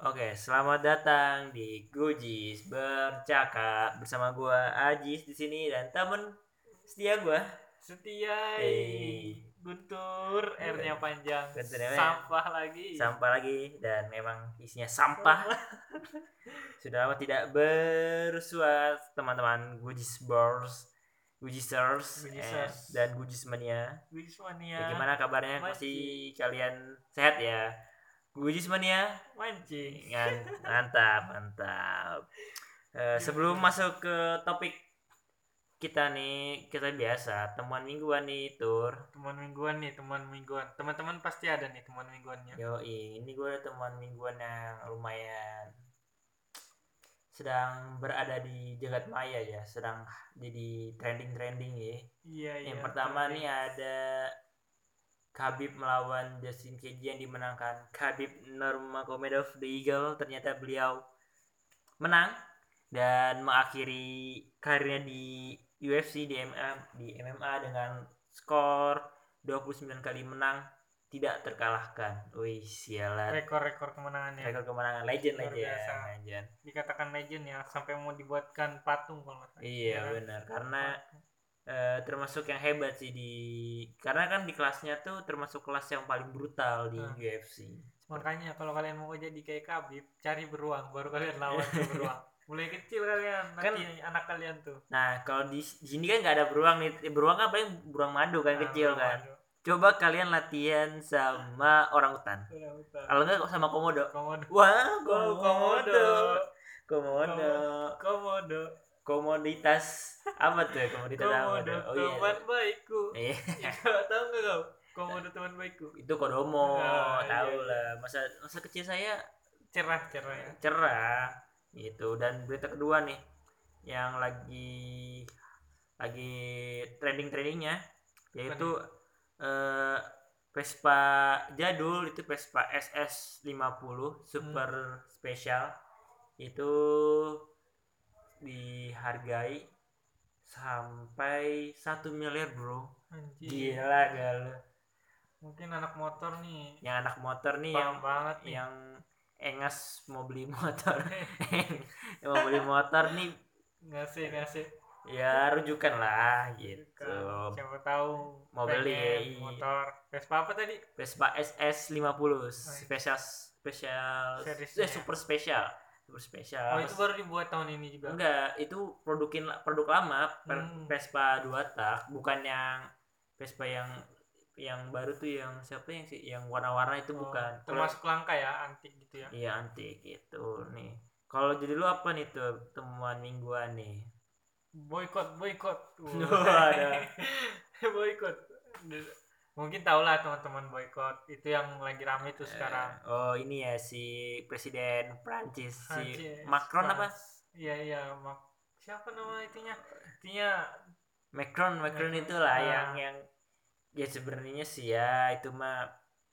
Oke, selamat datang di Gujis bercakap bersama gua Ajis di sini dan temen setia gua. Setia Hey. Guntur R-nya panjang Guntur R-nya. sampah lagi Sampah lagi dan memang isinya sampah. Sudah lama tidak bersuat teman-teman Gujis Bors, Gujisers, eh, dan Gujismania. Wismania Ya, gimana kabarnya? Masih. Masih kalian sehat ya? Gujismania? mancing. Ngan- mantap mantap. Eh, sebelum masuk ke topik kita nih kita biasa temuan mingguan nih tur. Teman mingguan nih teman mingguan. Teman-teman pasti ada nih teman mingguannya. Yo ini gue temuan mingguan yang lumayan sedang berada di jagat maya ya sedang jadi trending trending ya. Iya iya yang pertama trending. nih ada Khabib melawan Justin Gaethje yang dimenangkan Khabib Nurmagomedov the Eagle ternyata beliau menang dan mengakhiri karirnya di UFC di MMA di MMA dengan skor 29 kali menang tidak terkalahkan. Wih, sialan. rekor-rekor kemenangannya Rekor kemenangan legend Luar legend, biasa. legend. dikatakan legend ya sampai mau dibuatkan patung kalau salah. Iya kan? benar karena eh, termasuk yang hebat sih di karena kan di kelasnya tuh termasuk kelas yang paling brutal di Hmm. UFC. makanya kalau kalian mau jadi kayak Khabib cari beruang baru kalian lawan tuh beruang mulai kecil kalian Kan- nanti anak kalian tuh Nah kalau di, di sini kan nggak ada beruang nih, Eh, beruang kan paling beruang madu kan Nah, kecil kan. madu. Coba kalian latihan sama orang utan. Udah, udah. Kalau enggak sama komodo. komodo Wah, Oh, komodo. Komodo. komodo Komoditas apa tuh komoditas apa tuh? Oh iya. teman baikku Iya. Kau tahu nggak kau komodo teman baikku Itu kodomo, Nah, tahu iya. lah. Masa masa kecil saya cerah cerah ya cerah gitu dan berita kedua nih yang lagi lagi trending trendingnya yaitu eh, Vespa jadul itu Vespa SS 50 super spesial itu dihargai sampai satu miliar bro. Anjir gila gak lu mungkin anak motor nih. Yang anak motor nih paham yang banget nih. yang engas mau beli motor. Yang mau beli motor nih ngasih ngasih ya rujukan lah gitu. Siapa tahu Mau beli, pengen iya. motor. Vespa apa tadi? Vespa SS 50 spesial spesial Seriesnya. eh, super spesial spesial oh itu baru dibuat tahun ini juga enggak itu produkin produk lama per- Hmm. Vespa dua tak bukan yang Vespa yang yang baru tuh yang siapa yang sih yang warna-warna itu Oh, bukan termasuk langka ya antik gitu ya Iya antik gitu nih. Kalau jadi lu apa nih tuh temuan mingguan nih? boykot boykot Waduh. boykot mungkin tau lah teman-teman boykot itu yang lagi rame tuh sekarang Eh, oh ini ya si presiden Prancis si Prancis, Macron apa? Iya iya mak siapa nama itunya itunya Macron Macron Macron. itulah Ah. yang yang ya sebenarnya sih ya itu mah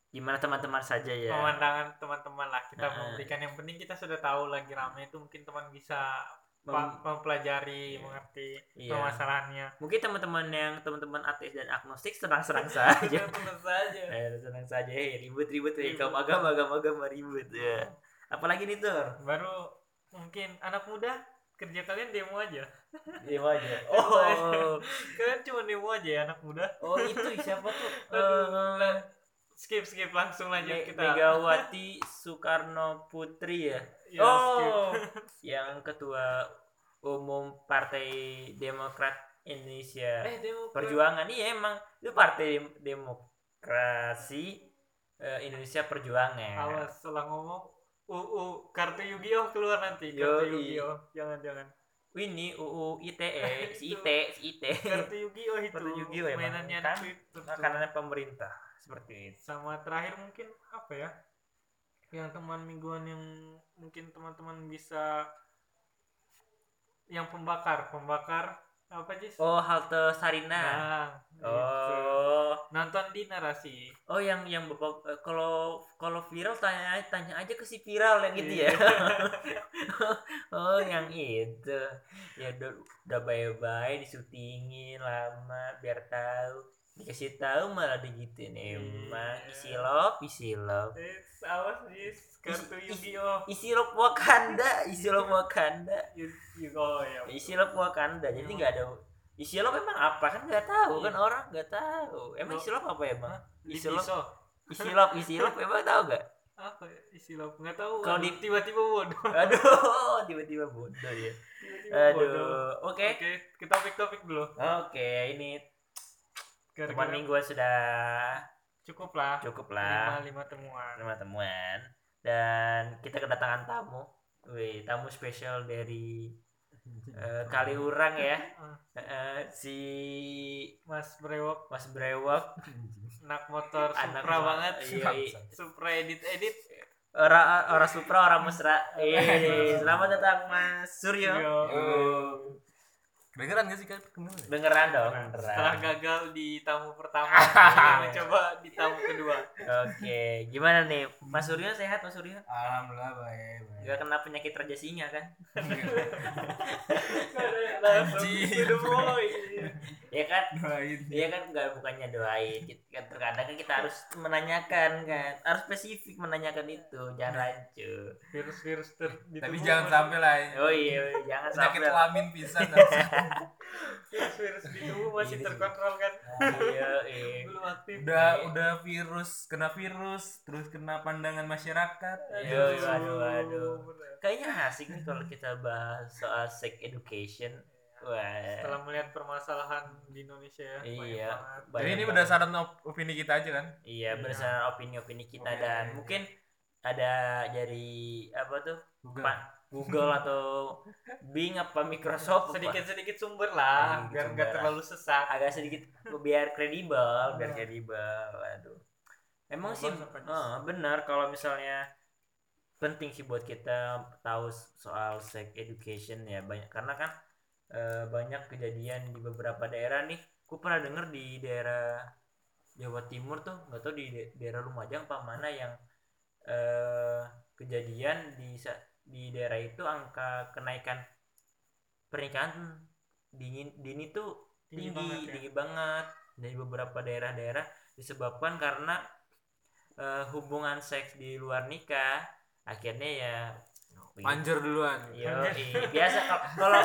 gimana teman-teman saja ya. pemandangan teman-teman lah kita Ah. memberikan yang penting kita sudah tahu lagi rame itu mungkin teman bisa Mem- mempelajari Iya. mengerti Iya. permasalahannya Mungkin teman-teman yang teman-teman ateis dan agnostik senang-senang saja. tentu saja eh, senang saja eh, ribut-ribut ya. Kaum agama agama agama ribut ya. Apalagi nih tuh? baru mungkin anak muda kerja kalian demo aja Iya aja. Oh. kalian cuma demo aja ya anak muda Oh itu siapa tuh? Aduh, Eh, lah, skip skip langsung lanjut Me- kita Megawati Soekarno Putri ya. Ya, oh, yang ketua umum Partai Demokrat Indonesia eh demo Perjuangan. Iya emang itu Partai Dem- Demokrasi eh, Indonesia Perjuangan. awas salah ngomong UU kartu Yu-Gi-Oh keluar nanti kartu. Yu-Gi-Oh jangan jangan Ini UU ITE, si Itu. IT, si IT. kartu Yu-Gi-Oh itu Kartu Yu-Gi-Oh mainannya Kan? Makanannya pemerintah seperti itu. sama terakhir mungkin apa ya yang teman mingguan yang mungkin teman-teman bisa yang pembakar pembakar apa sih Oh halte Sarina. nah gitu. Oh. nonton di narasi Oh yang yang bapak eh, kalau kalau viral tanya tanya aja ke si viral yang gitu ya. Iya. oh yang itu. Ya udah, udah bye-bye disutingin lama biar tahu dikasih tahu malah digituin emang Iya. isi love isi love Eh, awas nih kartu ih. Yu-Gi-Oh. isi love Wakanda isi love Wakanda Yu- Yu-Gi-Oh ya. isi love Wakanda jadi nggak ada isi love emang apa kan nggak tahu kan Iya. orang nggak tahu emang isi love apa emang isi love isi love isi love emang tahu nggak Apa ya? Isi love nggak tahu. Kalau di- tiba-tiba bodoh. aduh tiba-tiba bodoh ya Tiba-tiba aduh oke Oke, kita topik-topik dulu. oke ini Kira-kira teman mingguan sudah cukup lah. cukup lah Lima, lima temuan. teman-teman dan kita kedatangan tamu Wih, tamu spesial dari eh, Kaliurang ya Eh, si Mas Brewok, Mas Brewok anak motor Anak Supra banget. iya, iya. Supra edit-edit. orang orang Supra orang mesra Iya, selamat datang Mas Suryo Yo. Kedengeran gak sih kan? Kedengeran. dengeran dong dengeran. Setelah gagal di tamu pertama, kita mencoba di tamu kedua. oke gimana nih Mas Suryo sehat Mas Suryo Alhamdulillah baik. baik. Gak kena penyakit raja singa kan Anjing. point. ya kan Doain. Iya kan nggak bukannya doain Kita- kan terkadang kan kita harus menanyakan kan harus spesifik menanyakan itu jangan lanjut Virus-virus ter Tapi jangan sampai lah. ya. oh iya iya, jangan Penyakit sampai kelamin pisan. Virus-virus di tubuh masih Ini sih. terkontrol kan. iya iya Belum aktif. udah udah virus kena virus terus kena pandangan masyarakat. Iya, iya, aduh, aduh. bener. kayaknya asik nih kalau kita bahas soal sex education wah Setelah melihat permasalahan di Indonesia ya, Iya. Jadi ini berdasarkan op- opini kita aja kan? iya Iya. berdasarkan opini-opini kita Oke. dan mungkin ada dari apa tuh Google. Pak Google atau Bing apa Microsoft sedikit-sedikit sumber lah, Sedikit biar sumber nggak terlalu sesat. agak sedikit biar kredibel biar Hmm. kredibel aduh emang sih eh, benar kalau misalnya penting sih buat kita tahu soal sex education ya banyak karena kan eh, banyak kejadian di beberapa daerah nih. Aku pernah denger di daerah Jawa Timur tuh nggak tahu di da- daerah Lumajang apa mana yang eh, kejadian di di daerah itu angka kenaikan pernikahan dini dini tuh tinggi tinggi Tinggi banget, banget ya. dari beberapa daerah-daerah disebabkan karena eh, hubungan seks di luar nikah akhirnya ya Panjer duluan. Yo, biasa kal- kalau.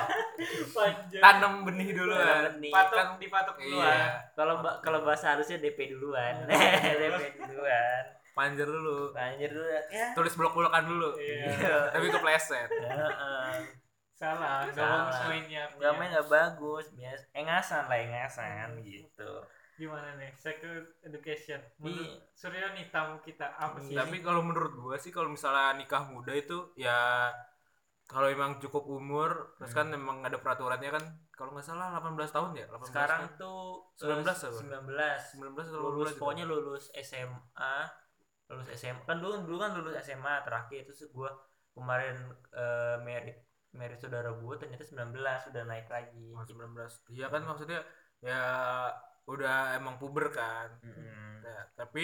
Tanam benih duluan. Benih. Patok Kan dipatok iya. duluan. kalau kalau bahasa harusnya DP duluan DP duluan Panjer dulu. banjir dulu ya Tulis blok-blokan dulu. Iya. Tapi kepleset. Heeh. Salah, nggak Salah. bagus mainnya. nggak main nggak bagus biasa engasan lah engasan gitu Gimana nih? Sex education. Menurut Suryo nih tamu kita apa sih? Tapi kalau menurut gua sih kalau misalnya nikah muda itu ya kalau emang cukup umur terus kan emang ada peraturannya kan kalau nggak salah 18 tahun ya 18 sekarang kan? tuh 19 eh, apa? 19 19 atau lulus 18 gitu. pokoknya lulus SMA lulus SMA kan dulu dulu kan lulus SMA terakhir. Itu gua kemarin eh, merit merit saudara gua ternyata 19 udah naik lagi. Oh, 19 iya kan maksudnya ya udah emang puber kan. Mm-mm. Nah, tapi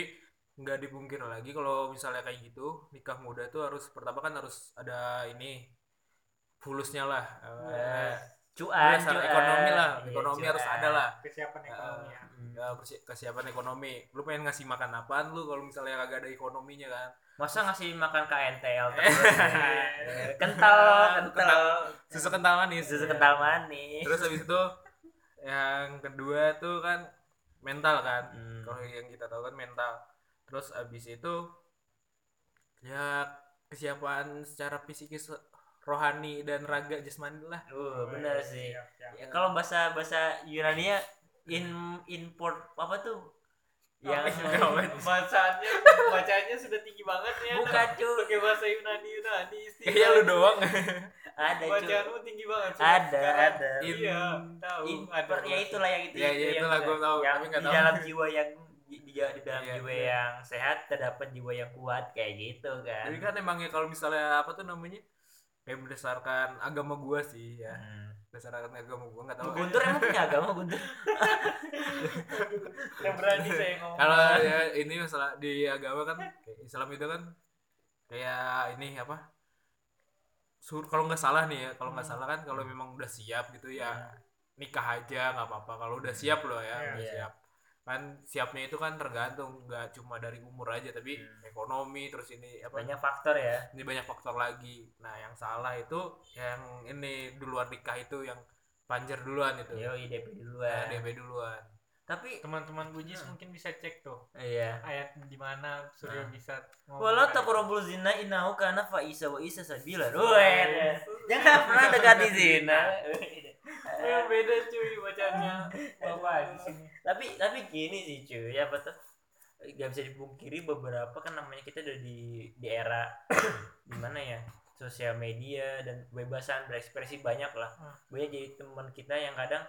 nggak dipungkir lagi kalau misalnya kayak gitu nikah muda tuh harus pertama kan harus ada ini fulusnya lah. Eh, Eh, cuan dasar cuan. ekonomi lah Iya, ekonomi cuan. harus ada lah Kesiapan ekonomi ya. Mm. ya kesiapan ekonomi lu pengen ngasih makan apaan lu kalau misalnya kagak ada ekonominya kan masa ngasih makan KNTL terus Eh, kental kental susu kental manis susu kental manis terus habis itu yang kedua tuh kan mental kan Hmm. kalau yang kita tahu kan mental terus habis itu ya kesiapan secara psikis rohani dan raga jasmani lah uh bener sih Siap, siap. ya, kalau bahasa bahasa Yunania in import apa tuh yang bacaannya bacaannya sudah tinggi banget ya. bukan cuy Pakai bahasa Yunani Yunani istilah. kayaknya lu doang ada cuy Bacaanmu tinggi banget. cuy. ada Sekarang- ada In- Iya, tahu. import ada. ya itulah yang itu Ya, itu ya, itulah gua tahu, yang tapi di tahu. dalam jiwa yang di, di, di dalam Iya, jiwa iya. yang sehat terdapat jiwa yang kuat kayak gitu kan jadi kan emang ya kalau misalnya apa tuh namanya kayak berdasarkan agama gua sih ya. Hmm. berdasarkan agama gua nggak tahu. Guntur emang punya agama Guntur? Yang berani saya ngomong. kalau ya ini masalah di agama kan kayak Islam itu kan kayak ini apa sur kalau nggak salah nih ya kalau nggak salah kan kalau memang udah siap gitu ya nikah aja nggak apa-apa. Kalau udah siap loh ya Iya. udah siap kan siapnya itu kan tergantung nggak cuma dari umur aja tapi Hmm. ekonomi terus ini apa banyak faktor ya ini banyak faktor lagi nah yang salah itu yang ini duluan nikah itu yang panjer duluan itu yo DP Nah, duluan DP duluan tapi teman-teman bujis Hmm. mungkin bisa cek tuh iya ayat di mana Surya Nah. bisa Walau takrobul zina inahu karena faisa wa isa sabila. Weh, jangan pernah dekati zina. Ya beda cuy bacanya bapak di sini. tapi tapi gini sih cuy, apa tuh? Gak bisa dipungkiri beberapa kan namanya kita udah di di era gimana ya sosial media dan kebebasan berekspresi banyak lah. Hmm. Banyak jadi teman kita yang kadang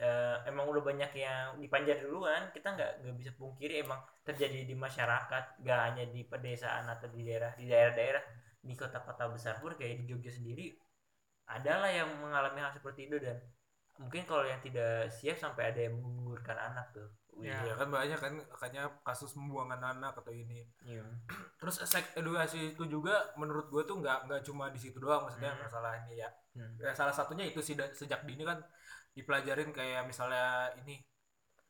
eh, emang udah banyak yang dipanjar duluan kita nggak nggak bisa pungkiri emang terjadi di masyarakat gak hanya di pedesaan atau di daerah di daerah-daerah di kota-kota besar pun kayak di Jogja sendiri adalah yang mengalami hal seperti itu dan mungkin kalau yang tidak siap sampai ada yang menggugurkan anak tuh Wih, Ya. kan banyak kan makanya kasus pembuangan anak atau ini iya. terus seks edukasi itu juga menurut gue tuh nggak nggak cuma di situ doang maksudnya Hmm. masalah ini ya Hmm. Ya, salah satunya itu sih sejak dini kan dipelajarin kayak misalnya ini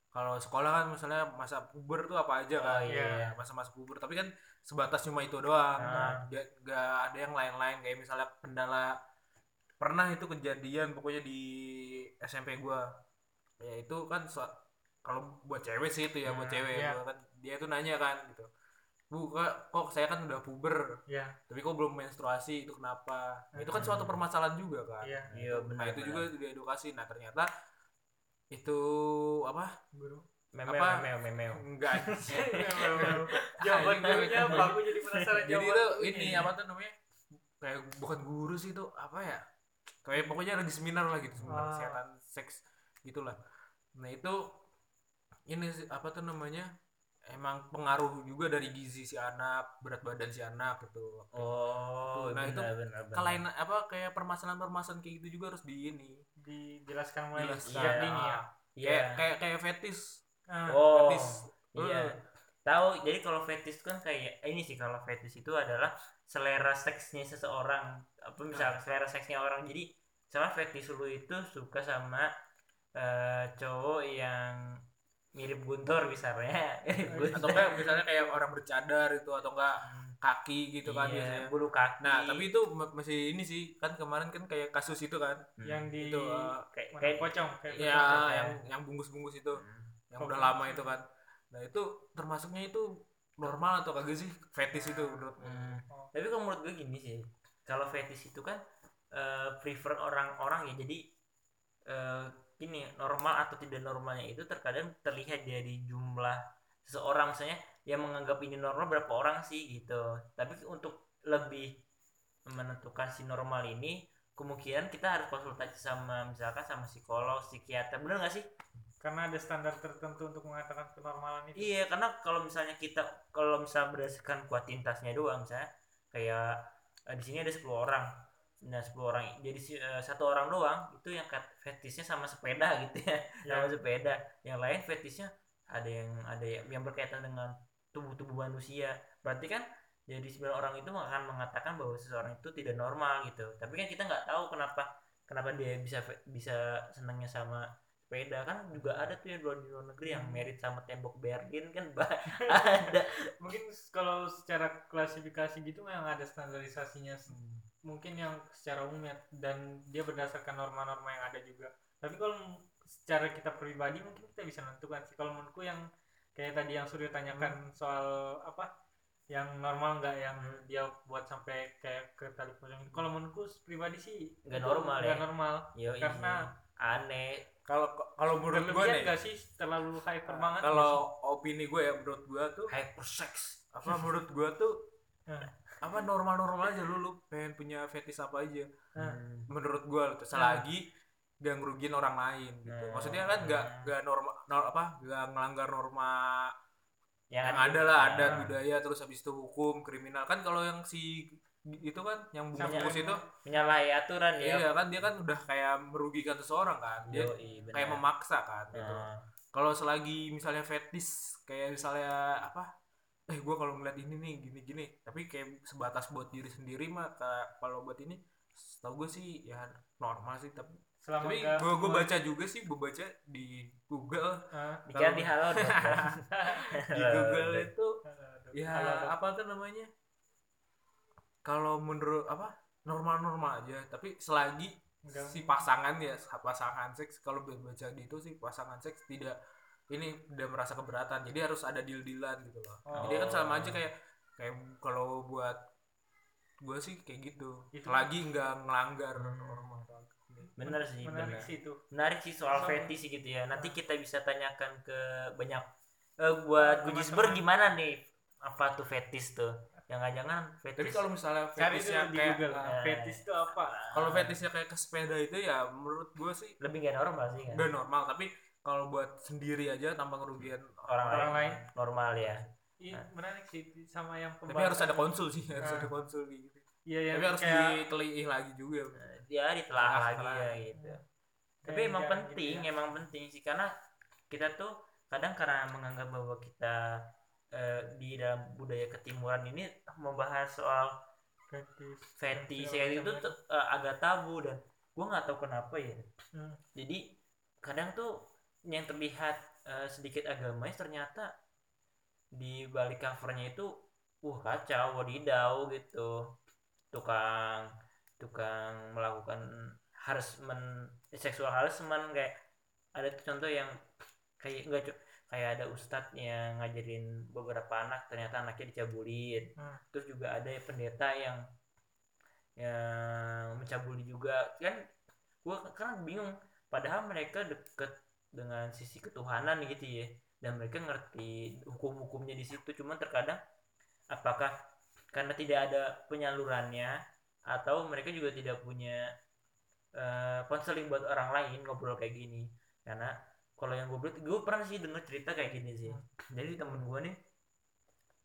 kalau sekolah kan misalnya masa puber tuh apa aja Oh, kan iya. masa-masa puber tapi kan sebatas cuma itu doang Ah. Nggak nggak ada yang lain-lain kayak misalnya kendala pernah itu kejadian pokoknya di SMP gua. Ya itu kan so- kalau buat cewek sih itu ya buat Hmm, cewek iya. kan dia tuh nanya kan gitu. Bu kok, kok saya kan udah puber Ya, tapi kok belum menstruasi itu kenapa? Nah, itu kan Hmm. suatu permasalahan juga kan. Iya, iya nah benar itu benar. juga diedukasi. Nah ternyata itu apa? Guru. memeo apa? memeo memeo. Enggak Jawaban gurunya jadi penasaran. Jadi itu ini. apa tuh namanya? Kayak bukan guru sih itu apa ya kayak pokoknya lagi seminar lah gitu seminar Ah. kesehatan seks gitulah nah itu ini apa tuh namanya emang pengaruh juga dari gizi si anak berat badan si anak gitu oh Nah, benar, itu benar, benar. kelain apa kayak permasalahan-permasalahan kayak gitu juga harus di ini dijelaskan mulai Iya. dini ya. Iya. kayak kayak kayak fetis Ah, oh fetis iya Eh, tahu jadi kalau fetish itu kan kayak ini sih kalau fetish itu adalah selera seksnya seseorang apa misalnya selera seksnya orang. Jadi misalnya fetish lu itu suka sama eh, cowok yang mirip Guntur misalnya. Atau enggak misalnya kayak orang bercadar itu atau enggak kaki gitu kan Iya, biasanya. bulu kaki. Nah tapi itu ma- masih ini sih kan kemarin kan kayak kasus itu kan. Hmm. yang di itu eh, kayak kayak pocong kayak ya pocong. yang yang bungkus-bungkus itu Hmm. yang udah lama itu kan. Nah itu termasuknya itu normal atau kagak sih fetish itu menurut Hmm. Oh. Tapi kalau menurut gue gini sih, kalau fetish itu kan eh, prefer orang-orang ya. Jadi eh, gini normal atau tidak normalnya itu terkadang terlihat dari jumlah seseorang misalnya yang menganggap ini normal berapa orang sih gitu. Tapi untuk lebih menentukan si normal ini kemungkinan kita harus konsultasi sama misalkan sama psikolog, psikiater, bener gak sih? Karena ada standar tertentu untuk mengatakan kenormalan itu. Iya, karena kalau misalnya kita kalau misalnya berdasarkan kuantitasnya doang misalnya kayak eh, di sini ada 10 orang. Nah, 10 orang jadi eh, satu orang doang itu yang fetishnya sama sepeda gitu ya. Ya. Sama sepeda. Yang lain fetishnya ada yang ada yang, yang berkaitan dengan tubuh-tubuh manusia. Berarti kan jadi 9 orang itu akan mengatakan bahwa seseorang itu tidak normal gitu. Tapi kan kita nggak tahu kenapa kenapa dia bisa bisa senangnya sama sepeda. Kan juga ada tuh yang di luar negeri yang merit sama tembok Berlin kan? Ada. Mungkin kalau secara klasifikasi gitu memang ada standarisasinya s- mungkin yang secara umum ya dan dia berdasarkan norma-norma yang ada juga. Tapi kalau secara kita pribadi mungkin kita bisa menentukan sih. Kalau menurutku yang kayak tadi yang Surya tanyakan soal apa yang normal nggak yang dia buat sampai kayak ke tali pocong kalau menurutku pribadi sih Nggak normal nggak ya? normal. Karena aneh kalau kalau menurut gue nih nggak sih terlalu hyper banget kalau opini gue ya menurut gue tuh hypersex. apa menurut gue tuh Hmm. apa normal-normal aja lu lu pengen punya fetish apa aja. Nah, menurut gue tuh Nah. selagi gak ngerugiin orang lain gitu. Nah. maksudnya kan gak gak norma nor- apa gak melanggar norma yang, yang ada lah Nah, adat budaya terus habis itu hukum kriminal. Kan kalau yang si itu kan yang bungkus itu. menyalahi aturan ya. Iya kan dia kan udah kayak merugikan seseorang kan. Dia Yoi, kayak memaksa kan gitu. Nah, kalau selagi misalnya fetish kayak misalnya apa eh gue kalau ngeliat ini nih gini gini tapi kayak sebatas buat diri sendiri mah ka- kalau buat ini setahu gue sih ya normal sih tapi selama tapi gue gue baca juga sih gue baca di Google. Ah, dikira di halo di Google itu ya apa tuh namanya kalau menurut apa normal-normal aja tapi selagi Enggak. si pasangan ya pasangan seks kalau baca di itu sih pasangan seks tidak ini tidak merasa keberatan jadi harus ada deal dealan gitu loh. Oh. jadi kan sama aja kayak kayak kalau buat gue sih kayak gitu. Itu- selagi nggak ngelanggar Hmm. norma bener sih menarik bener. sih itu. Menarik sih soal fetish gitu ya. Nanti kita bisa tanyakan ke banyak eh, buat. Gujisber gimana nih apa tuh fetish tuh jangan-jangan tapi fetish. kalau misalnya fetishnya di kayak Google ah, fetish itu apa? Kalau fetishnya kayak ke sepeda itu ya menurut gue sih lebih gak normal sih kan? Udah normal tapi kalau buat sendiri aja tanpa ngerugian orang, Orang lain. normal ya. Iya menarik sih sama yang tapi harus ada konsul sih harus Ah. ada konsul gitu. Iya yang tapi harus kayak diteliti lagi juga. Ditelaah Ditelaah lagi ya gitu. Kayak tapi emang penting gitu ya. emang penting sih. Karena kita tuh kadang karena menganggap bahwa kita eh, di dalam budaya ketimuran ini membahas soal fetish. fetish kayak tuh eh, agak tabu dan gue nggak tahu kenapa ya. Hmm. jadi kadang tuh yang terlihat eh, sedikit agamais ternyata di balik covernya itu wah kacau wadidaw gitu. Tukang tukang melakukan harassment seksual harassment kayak ada tuh contoh yang kayak enggak kayak ada ustadz yang ngajarin beberapa anak ternyata anaknya dicabulin. Hmm. terus juga ada pendeta yang yang mencabuli juga. Kan gue kan bingung padahal mereka deket dengan sisi ketuhanan gitu ya dan mereka ngerti hukum-hukumnya di situ. Cuman terkadang apakah karena tidak ada penyalurannya atau mereka juga tidak punya eh, konseling buat orang lain ngobrol kayak gini. Karena kalau yang gue gue pernah sih denger cerita kayak gini sih. Jadi temen gue nih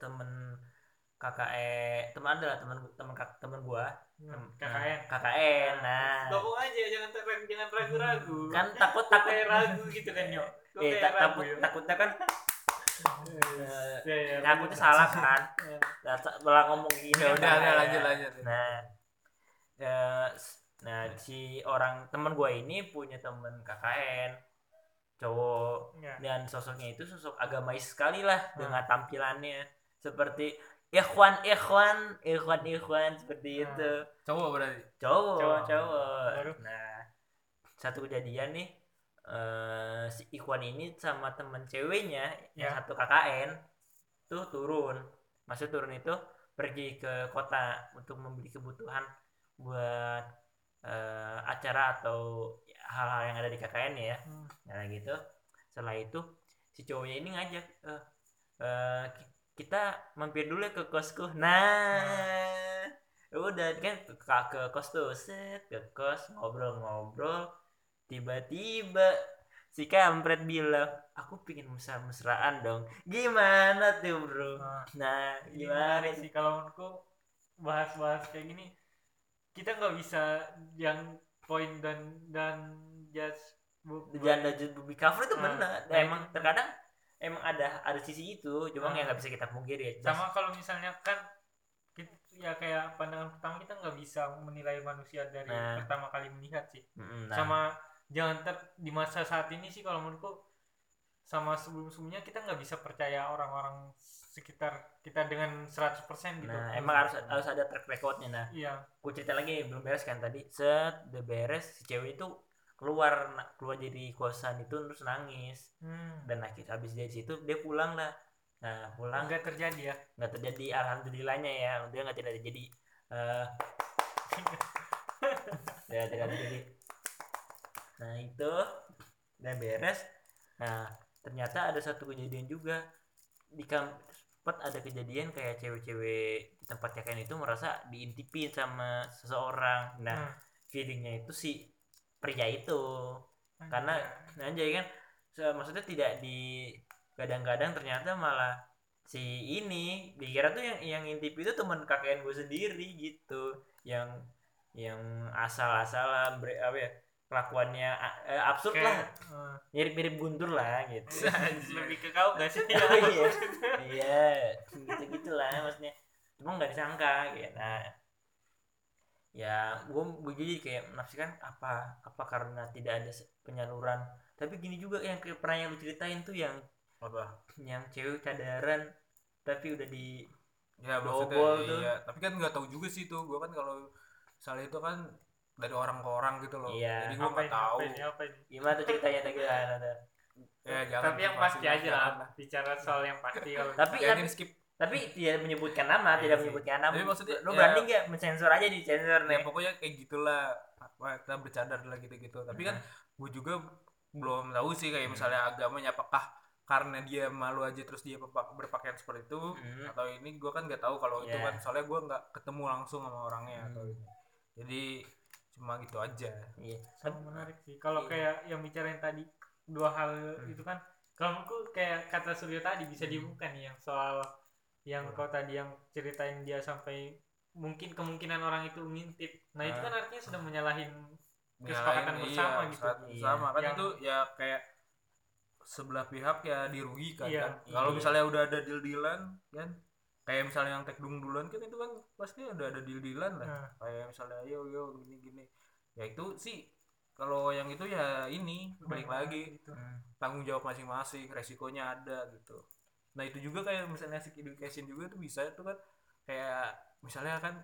temen KKE teman adalah temen temen kak temen gue Hmm, KKN KKN nah ngomong aja jangan ter- jangan ragu-ragu. Kan takut takut. kayak ragu gitu kan yo eh takut takutnya kan eh, Ya, ya, takutnya lanjut. salah kan. Nah, malah ngomong gini ya kan udah udah bahaya. lanjut lanjut. Nah eh, nah si orang teman gue ini punya temen KKN cowok Ya. dan sosoknya itu sosok agamais sekali lah Hmm. dengan tampilannya seperti ikhwan ikhwan ikhwan ikhwan seperti Hmm. itu cowok berarti cowok Cowok. cowok, nah satu kejadian nih eh si ikhwan ini sama temen ceweknya yang Ya. satu KKN tuh turun maksud turun itu pergi ke kota untuk membeli kebutuhan buat eh, acara atau hal-hal yang ada di KKN ya. Hmm. nah gitu. Setelah itu si cowoknya ini ngajak eh eh, ki- kita mampir dulu ya ke kosku. Nah udah kan ke, ke kos tuh set ke kos ngobrol-ngobrol. Tiba-tiba si kampret bilang aku pingin mesra-mesraan dong. Gimana tuh bro? Nah, nah gimana sih kalau menurutku bahas-bahas kayak gini kita nggak bisa yang poin dan dan just jangan lanjut bumi cover itu Nah, benar nah, nah, emang itu- terkadang emang ada ada sisi itu cuma Nah. yang nggak bisa kita pungkiri ya sama kalau misalnya kan ya kayak pandangan pertama kita nggak bisa menilai manusia dari Nah. pertama kali melihat sih nah, sama jangan ter di masa saat ini sih kalau menurutku sama sebelum sebelumnya kita nggak bisa percaya orang-orang sekitar kita dengan 100% gitu. Nah emang harus harus ada track recordnya nah. Iya. Gue cerita lagi belum beres kan tadi. Set udah beres si cewek itu keluar keluar dari kosan itu terus nangis. Hmm. dan akhir habis dari situ dia pulang lah. Nah pulang. Nggak terjadi ya? Nggak terjadi alhamdulillahnya ya. Dia nggak tidak terjadi. Eh. Ya tidak terjadi. Nah itu. Dan beres. Nah ternyata ada satu kejadian juga di tempat ada kejadian kayak cewek-cewek di tempat KKN itu merasa diintipin sama seseorang nah Hmm. feelingnya itu si pria itu Hmm. karena nah jadi kan maksudnya tidak di gadang-gadang ternyata malah si ini dikira tuh yang yang intip itu teman KKN gue sendiri gitu yang yang asal-asalan apa ya kelakuannya eh, absurd lah. Kayak, eh, mirip-mirip guntur lah gitu. Lebih ke kau gak sih? Oh, iya. Iya gitu gitulah maksudnya. Cuma nggak disangka gitu. Nah ya gue gue jadi kayak menafsirkan apa apa karena tidak ada penyaluran? Tapi gini juga yang kayak pernah yang lu ceritain tuh yang apa? yang cewek cadaran tapi udah di ya Double maksudnya tuh. iya. Tapi kan nggak tahu juga sih tuh. Gue kan kalau misalnya itu kan dari orang ke orang gitu loh. Iya. jadi gue nggak tahu. apa ini apa ini gimana tuh ceritanya tadi ada ya jangan tapi yang pasti aja lah jangan bicara soal yang pasti kalau tapi Ya, tapi, skip. tapi tidak menyebutkan nama Iya tidak sih. menyebutkan nama. Tapi maksudnya, lu ya- berani nggak mensensor aja di sensor ya nih pokoknya kayak gitulah. Apa kita bercadar lah gitu-gitu. Tapi kan gue juga belum tahu sih kayak misalnya agamanya apakah karena dia malu aja terus dia berpa- berpakaian seperti itu Hmm. atau ini gue kan nggak tahu kalau itu Iya. kan. Soalnya gue nggak ketemu langsung sama orangnya Hmm. atau ini jadi cuma gitu aja iya sama menarik sih kalau Iya. kayak yang bicarain tadi dua hal Hmm. itu kan kalau menurutku kayak kata Suryo tadi bisa dibuka nih yang soal yang Hmm. kau tadi yang ceritain dia sampai mungkin kemungkinan orang itu ngintip nah itu Ah. kan artinya sudah menyalahin Kesepakatan Nyalain, bersama iya, gitu. Iya. bersama kan Yang- itu ya kayak sebelah pihak ya dirugikan Iya. kan kalau Iya. misalnya udah ada deal dealan kan kayak misalnya yang tekdung duluan kan itu kan pasti udah ada deal dealan lah Nah. kayak misalnya yo yo gini gini ya itu sih kalau yang itu ya ini balik lagi gitu. Hmm. tanggung jawab masing-masing resikonya ada gitu nah itu juga kayak misalnya sex education juga tuh bisa tuh kan kayak misalnya kan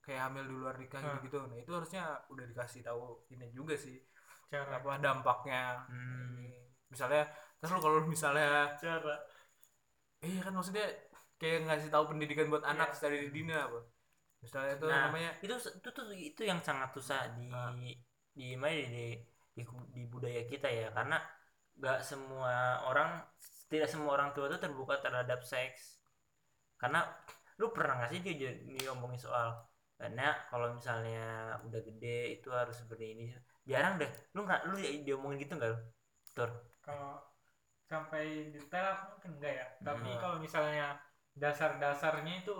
kayak hamil di luar nikah Hmm. gitu nah itu harusnya udah dikasih tahu ini juga sih cara apa dampaknya Hmm. misalnya terus kalau misalnya cara iya kan maksudnya kayak ngasih tahu pendidikan buat anak Iya. dari dini apa misalnya itu Nah, namanya itu itu tuh itu yang sangat susah di Ah. di mana di, di di budaya kita ya karena nggak semua orang tidak semua orang tua itu terbuka terhadap seks karena lu pernah nggak sih dia ngomongin soal karena kalau misalnya udah gede itu harus seperti ini jarang deh lu nggak lu diomongin gitu nggak lu? tur kalau sampai detail aku mungkin enggak ya tapi Hmm. kalau misalnya dasar-dasarnya itu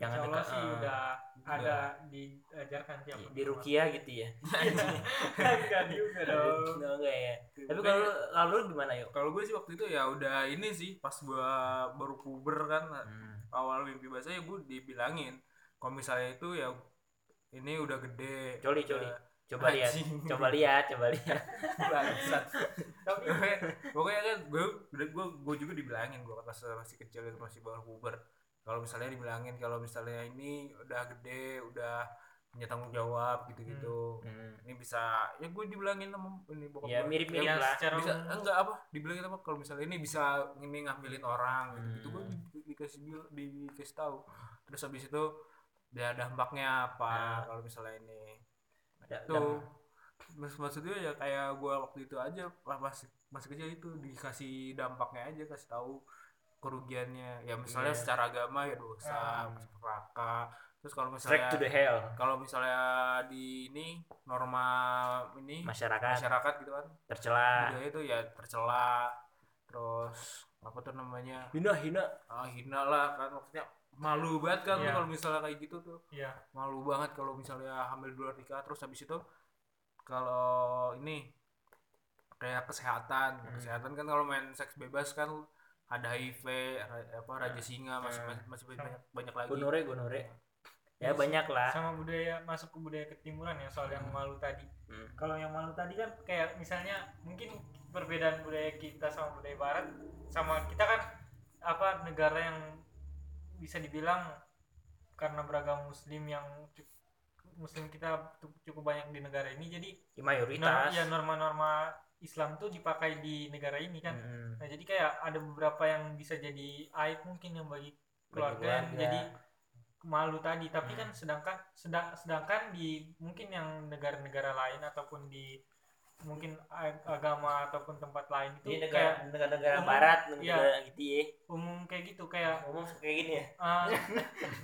yang insya ada Allah sih eh, udah ada diajarkan tiap di, di rukia gitu ya. Enggak juga dong. Nggak, enggak ya. Tapi kalau lu- kalau lu gimana yuk? Kalau gue sih waktu itu ya udah ini sih pas gua baru puber kan Hmm. awal mimpi basah ya gue dibilangin. Kalau misalnya itu ya ini udah gede. Coli, udah- coli. Coba lihat coba lihat coba lihat Bangsat. tapi pokoknya pokoknya kan gue gue gue juga dibilangin gue pas masih kecil itu masih baru puber kalau misalnya dibilangin kalau misalnya ini udah gede udah punya tanggung jawab gitu gitu Hmm. ini bisa ya gue dibilangin sama ini bokap ya mirip-mirip yang lah secara bisa enggak apa dibilangin apa kalau misalnya ini bisa ini ngambilin orang gitu, gitu gue Hmm. di- dikasih bil- dikasih tahu terus habis itu ya dampaknya apa Nah. kalau misalnya ini ada tuh Mas maksudnya ya kayak gua waktu itu aja pas masih masih kecil itu dikasih dampaknya aja kasih tahu kerugiannya. Ya misalnya Iya. secara agama ya dosa neraka. Terus kalau straight to the misalnya hell. kalau misalnya di ini norma ini masyarakat. masyarakat gitu kan. Tercela. Itu ya tercela. Terus apa tuh namanya? Hina hina. Ah, hina lah kan maksudnya malu banget kan lu Iya. kalau misalnya kayak gitu tuh. Iya. Malu banget kalau misalnya hamil di luar nikah. Terus habis itu kalau ini kayak kesehatan. Hmm. kesehatan kan kalau main seks bebas kan ada HIV apa raja singa masih Hmm. masih, masih banyak banyak lagi. Gonore gonore. Ya banyak lah. sama budaya masuk ke budaya ketimuran ya soal yang malu tadi. Hmm. kalau yang malu tadi kan kayak misalnya mungkin perbedaan budaya kita sama budaya barat sama kita kan apa negara yang bisa dibilang karena beragam muslim yang muslim kita cu- cukup banyak di negara ini jadi Ya, mayoritas ya norma-norma Islam tuh dipakai di negara ini kan Hmm. nah jadi kayak ada beberapa yang bisa jadi aib mungkin yang bagi keluarga yang keluarga. jadi malu tadi tapi Hmm. kan sedangkan sedang sedangkan di mungkin yang negara-negara lain ataupun di mungkin ag- agama ataupun tempat lain di itu negara kayak negara-negara umum, barat iya. negara gitu ya. Umum kayak gitu kayak ngomong kayak gini ya? Eh,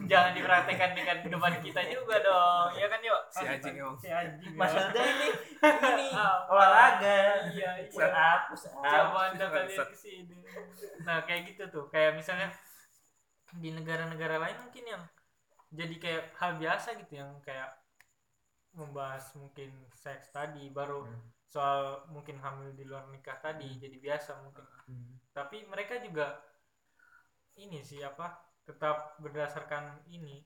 jangan diperhatikan dengan depan kita juga dong. Ya kan yuk? Si anjing emang. si anjing ya. maksudnya ini ini Ah, olahraga. iya push iya up push up. Coba anda kalian ke sini. Nah kayak gitu tuh. Kayak misalnya di negara-negara lain mungkin yang jadi kayak hal biasa gitu yang kayak membahas mungkin seks tadi baru Hmm. Soal mungkin hamil di luar nikah tadi jadi biasa mungkin. Hmm. tapi mereka juga ini sih apa tetap berdasarkan ini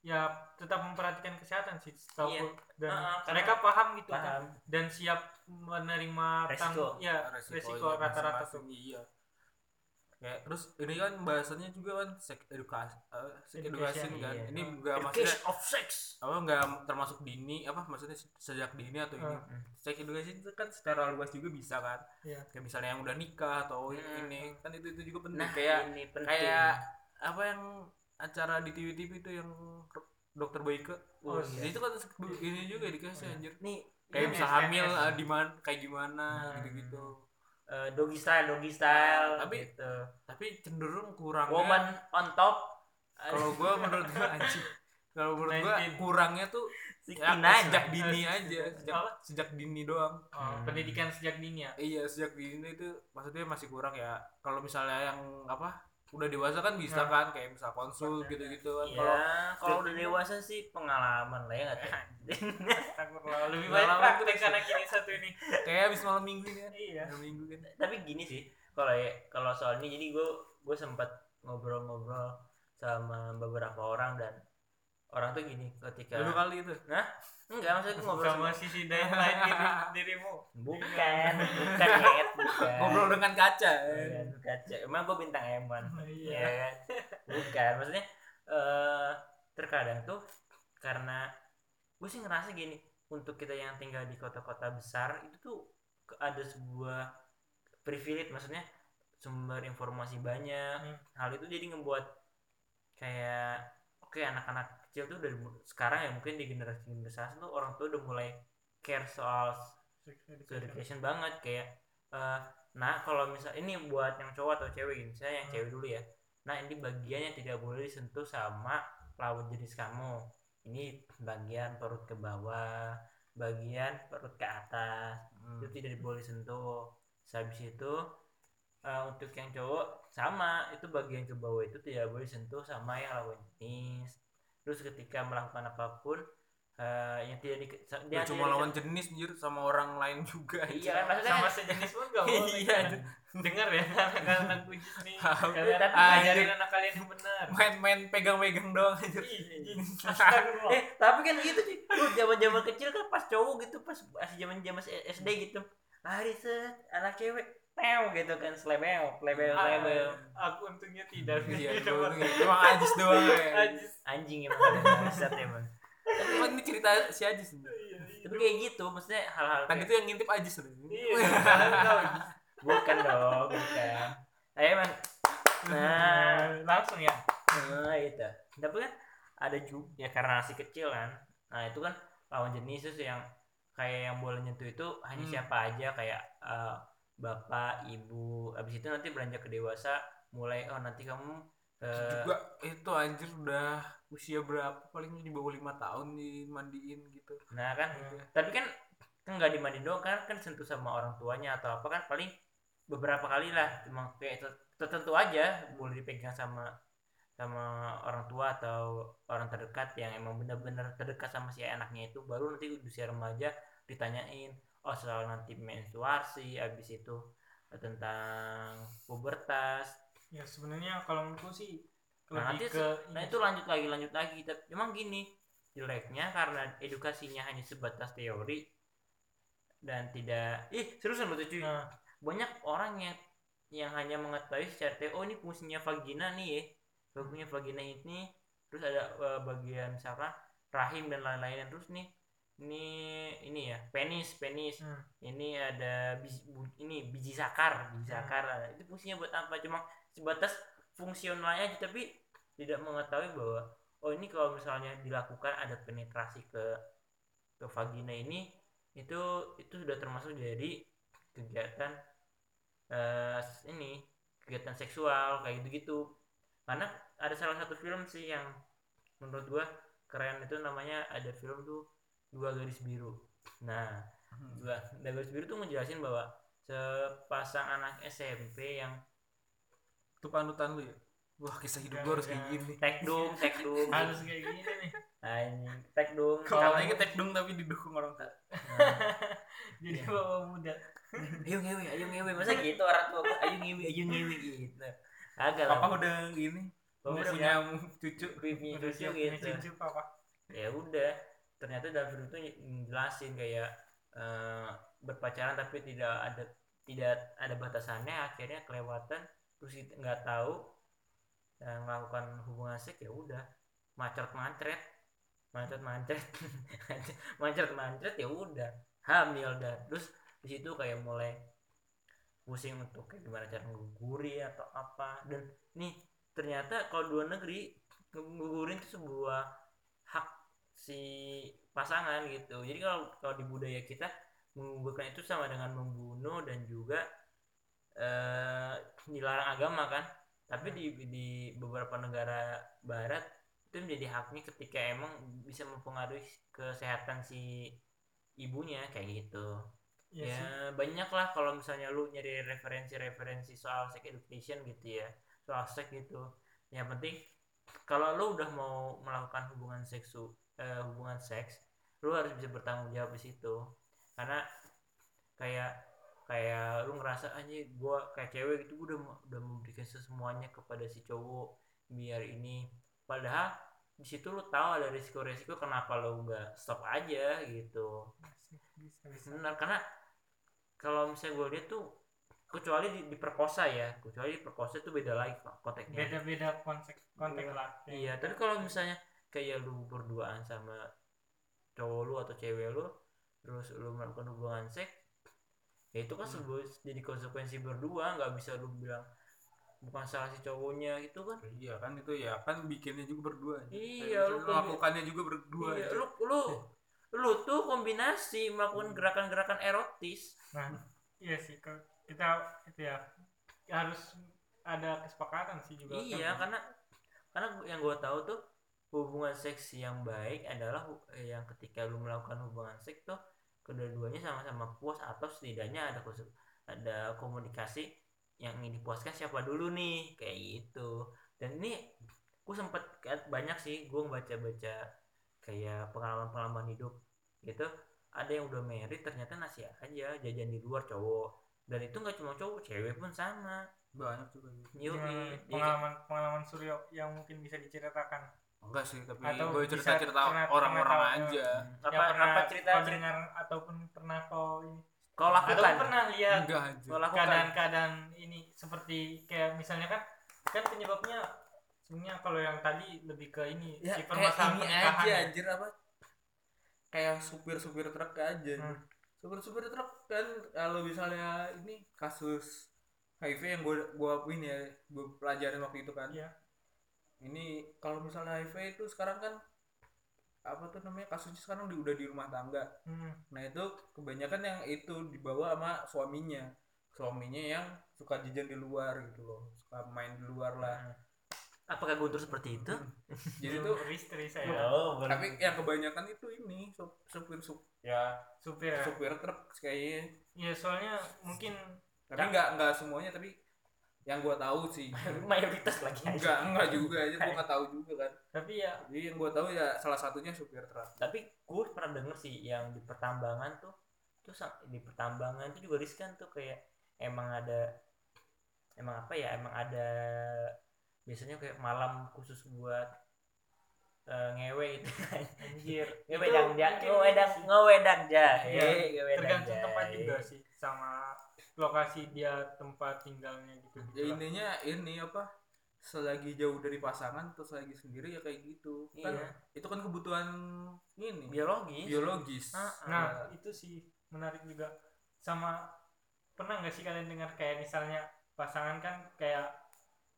ya tetap memperhatikan kesehatan sih setahu Iya. dan karena- mereka paham gitu kan. paham. Dan siap menerima Resiko. tang- ya resiko, rata-rata tuh. Iya ya terus ini kan bahasannya juga kan seks edukasi eh, sex Education, education kan iya. ini enggak maksudnya of sex apa enggak termasuk dini apa maksudnya se- sejak dini atau ini Hmm. sex education itu kan secara luas juga bisa kan Iya. kayak misalnya yang udah nikah atau Hmm. ini kan itu itu juga penting nah kayak ini penting kayak apa yang acara di TV-TV itu yang dokter Boyke Oh, Ya, iya. itu kan ini juga dikasih anjir nih kayak bisa hamil SMS. eh, di mana kayak gimana Hmm. Eh, doggy style doggy style tapi- gitu. tapi cenderung kurangnya woman on top kalau gua menurut gua anjing kalau menurut gua 19. kurangnya tuh ya, 69 sejak dini aja sejak sejak dini doang Oh, Hmm. pendidikan sejak dini ya iya sejak dini itu maksudnya masih kurang ya kalau misalnya yang apa udah dewasa kan bisa Nah. kan kayak misal konsul gitu-gitu kan. Ya kalau kalau udah dewasa sih pengalaman lah ya nggak tahu. Astagfirullah, lebih lama praktek anak ini satu ini. Kayak habis malam minggu kan. Iya. Malam minggu kan. Tapi gini sih kalau ya kalau soal ini jadi gue gue sempat ngobrol-ngobrol sama beberapa orang dan orang tuh gini ketika dulu kali itu? Enggak maksudnya gue ngobrol sama sisi daya lain diri, dirimu? Bukan bukan. Nyet, bukan. Ngobrol dengan kaca. Bukan, kaca. Emang gue bintang emon iya. Ya kan? Bukan maksudnya eh terkadang tuh karena gue sih ngerasa gini untuk kita yang tinggal di kota-kota besar itu tuh ada sebuah privilege maksudnya sumber informasi banyak. Hmm. hal itu jadi ngebuat kayak oke anak-anak kecil tuh dari sekarang ya mungkin di generasi generasi tuh orang tua udah mulai care soal education. education banget kayak eh, nah kalau misal ini buat yang cowok atau cewek gitu saya yang Hmm. cewek dulu ya nah ini bagian yang tidak boleh disentuh sama lawan jenis kamu ini bagian perut ke bawah bagian perut ke atas Hmm. itu tidak boleh disentuh habis itu eh, untuk yang cowok sama itu bagian ke bawah itu tidak boleh disentuh sama yang lawan jenis terus ketika melakukan apa pun eh, yang tidak di, yang cuma tidak lawan jenis anjir sama orang lain juga iya kan maksudnya sama sejenis pun gak boleh Iya, kan? dengar ya anak-anak kujis nih. Kalian ajarin anak kalian yang benar. Main-main pegang-pegang doang anjir. Ih, astagfirullah. eh tapi kan gitu sih lu zaman zaman kecil kan pas cowok gitu pas masih zaman zaman SD gitu. Lari set anak cewek pew gitu kan slebel slebel Ah, slebel. aku untungnya tidak. Iya Gitu, emang Ajis doang ya. Anjing emang bangsat emang tapi emang ini cerita si Ajis nih. Iya, iya. tapi kayak gitu maksudnya hal-hal tadi kayak- itu yang ngintip Ajis loh. Iya, tahu. bukan dong bukan. Ayo emang nah langsung ya? Nah itu tapi kan ada juga ya karena masih kecil kan. Nah itu kan lawan jenis terus yang kayak yang boleh nyentuh itu hanya Hmm. siapa aja kayak eh, bapak ibu abis itu nanti beranjak ke dewasa mulai oh nanti kamu eh, juga itu anjir udah usia berapa paling di bawah lima tahun dimandiin gitu. Nah kan tapi kan kan nggak dimandi doang kan kan sentuh sama orang tuanya atau apa kan paling beberapa kali lah cuma kayak ter- tertentu aja boleh dipegang sama sama orang tua atau orang terdekat yang emang benar-benar terdekat sama si anaknya itu baru nanti usia remaja ditanyain oh soal nanti menstruasi abis itu tentang pubertas. Ya sebenarnya kalau menurutku sih Nah, nanti ke nah itu lanjut lagi lanjut lagi. Tapi emang gini jeleknya karena edukasinya hanya sebatas teori dan tidak ih seriusan betul cuy. Nah, banyak orang yang yang hanya mengetahui secara teori oh ini fungsinya vagina nih ya. Fungsinya vagina ini. Terus ada eh, bagian misalkan rahim dan lain-lain. Terus nih ini ini ya penis penis. Hmm. ini ada biji, bu- ini biji sakar biji Hmm. sakar Nah, itu fungsinya buat apa? Cuma sebatas fungsionalnya aja tapi tidak mengetahui bahwa oh ini kalau misalnya dilakukan ada penetrasi ke ke vagina ini itu itu sudah termasuk dari kegiatan eh ini kegiatan seksual kayak gitu gitu karena ada salah satu film sih yang menurut gua keren. Itu namanya ada film tuh dua garis biru. Nah dua dua garis biru tuh ngejelasin bahwa sepasang anak SMP yang itu panutan lu ya? Wah kisah hidup gua harus kayak gini. tekdung tekdung harus kayak gini nih. Anjing tekdung katanya kita tekdung tapi didukung orang tua. Jadi Iya. bapak muda. Ayo ngewe ayo ngewe. Masa gitu orang tua ayo ngewe ayo ngewe gitu. Agak papa lah udah gini Kalau Udah punya cucu. Punya cucu gitu. cucu apa ya udah ternyata dalam itu jelasin kayak eh, berpacaran tapi tidak ada tidak ada batasannya akhirnya kelewatan terus nggak tahu dan melakukan hubungan seks ya udah macet mancret macet mancret macet mancret ya udah hamil dan terus di situ kayak mulai pusing untuk kayak gimana cara ngeguri atau apa. Dan nih ternyata kalau dua negeri ngegugurin itu sebuah si pasangan gitu. Jadi kalau kalau di budaya kita menggugurkan itu sama dengan membunuh dan juga eh dilarang agama kan. Tapi di di beberapa negara barat itu menjadi haknya ketika emang bisa mempengaruhi kesehatan si ibunya kayak gitu. Iya ya sih. banyak lah kalau misalnya lu nyari referensi-referensi soal sex education gitu ya soal seks gitu. Yang penting kalau lu udah mau melakukan hubungan seksu eh, hubungan seks lu harus bisa bertanggung jawab di situ. Karena kayak kayak lu ngerasa aja gua kayak cewek gitu gua udah udah memberikan semuanya kepada si cowok biar ini. Padahal di situ lu tahu ada risiko-risiko kenapa lu nggak stop aja gitu. Bisa bisa. Benar karena kalau misalnya gue lihat tuh kecuali di, diperkosa ya kecuali diperkosa itu beda lagi konteksnya beda-beda konteks konteks Iya. lah. Iya tapi kalau misalnya kayak lu berduaan sama cowok lu atau cewek lu terus lu melakukan hubungan seks ya itu kan Hmm. sebuah jadi konsekuensi berdua nggak bisa lu bilang bukan salah si cowoknya gitu kan iya kan itu ya kan bikinnya juga berdua Iya, lu melakukannya juga berdua iya, aja. lu lu lu tuh kombinasi melakukan gerakan-gerakan erotis nah iya sih kita itu ya harus ada kesepakatan sih juga iya kan. karena karena yang gue tahu tuh hubungan seks yang baik adalah eh, yang ketika lu melakukan hubungan seks tuh kedua-duanya sama-sama puas atau setidaknya ada ada komunikasi yang ingin dipuaskan siapa dulu nih kayak gitu. Dan ini gue sempet lihat banyak sih gue baca-baca kayak pengalaman-pengalaman hidup gitu ada yang udah married ternyata nasi aja jajan di luar cowok. Dan itu nggak cuma cowok cewek pun sama. Banyak juga gitu. Pengalaman pengalaman Suryo yang mungkin bisa diceritakan enggak sih tapi Atau gue cerita cerita orang-orang aja. apa yang pernah apa cerita cerita dengar ataupun pernah kau ini? Kau atau lakukan? pernah lihat keadaan-keadaan ini seperti kayak misalnya kan kan penyebabnya sebenarnya kalau yang tadi lebih ke ini ya si kayak permasalahan ini aja ya. anjir apa? Kayak supir supir truk aja. Hmm. supir supir truk kan kalau misalnya ini kasus HIV yang gue gua ini ya gue pelajarin waktu itu kan. Iya. Ini kalau misalnya HIV itu sekarang kan apa tuh namanya kasusnya sekarang di, udah di rumah tangga. Hmm. nah itu kebanyakan yang itu dibawa sama suaminya. Suaminya yang suka jajan di luar gitu loh. Suka main di luar lah. Apakah guntur seperti itu? Jadi Belum tuh beristri saya. Oh tapi yang kebanyakan itu ini sup- supir supir ya. Supir ya. supir truk kayaknya. Iya, soalnya mungkin tapi nggak nggak semuanya tapi yang gua tahu sih. Mayoritas lagi enggak enggak juga aja gua nggak tahu juga kan. Tapi ya jadi yang gua tahu ya salah satunya supir truk. Tapi gue pernah denger sih yang di pertambangan tuh tuh di pertambangan tuh juga riskan tuh kayak emang ada emang apa ya emang ada biasanya kayak malam khusus buat eh, ngewe itu. Anjir. Ngewedang ja ngewedang ngewedang ja ngewedang tergantung tempat juga sih sama lokasi dia tempat tinggalnya gitu. Ya intinya ini apa selagi jauh dari pasangan terus lagi sendiri ya kayak gitu. Kan Iya. itu kan kebutuhan ini. Biologis. Biologis. Ah, nah itu sih menarik juga. Sama pernah nggak sih kalian dengar kayak misalnya pasangan kan kayak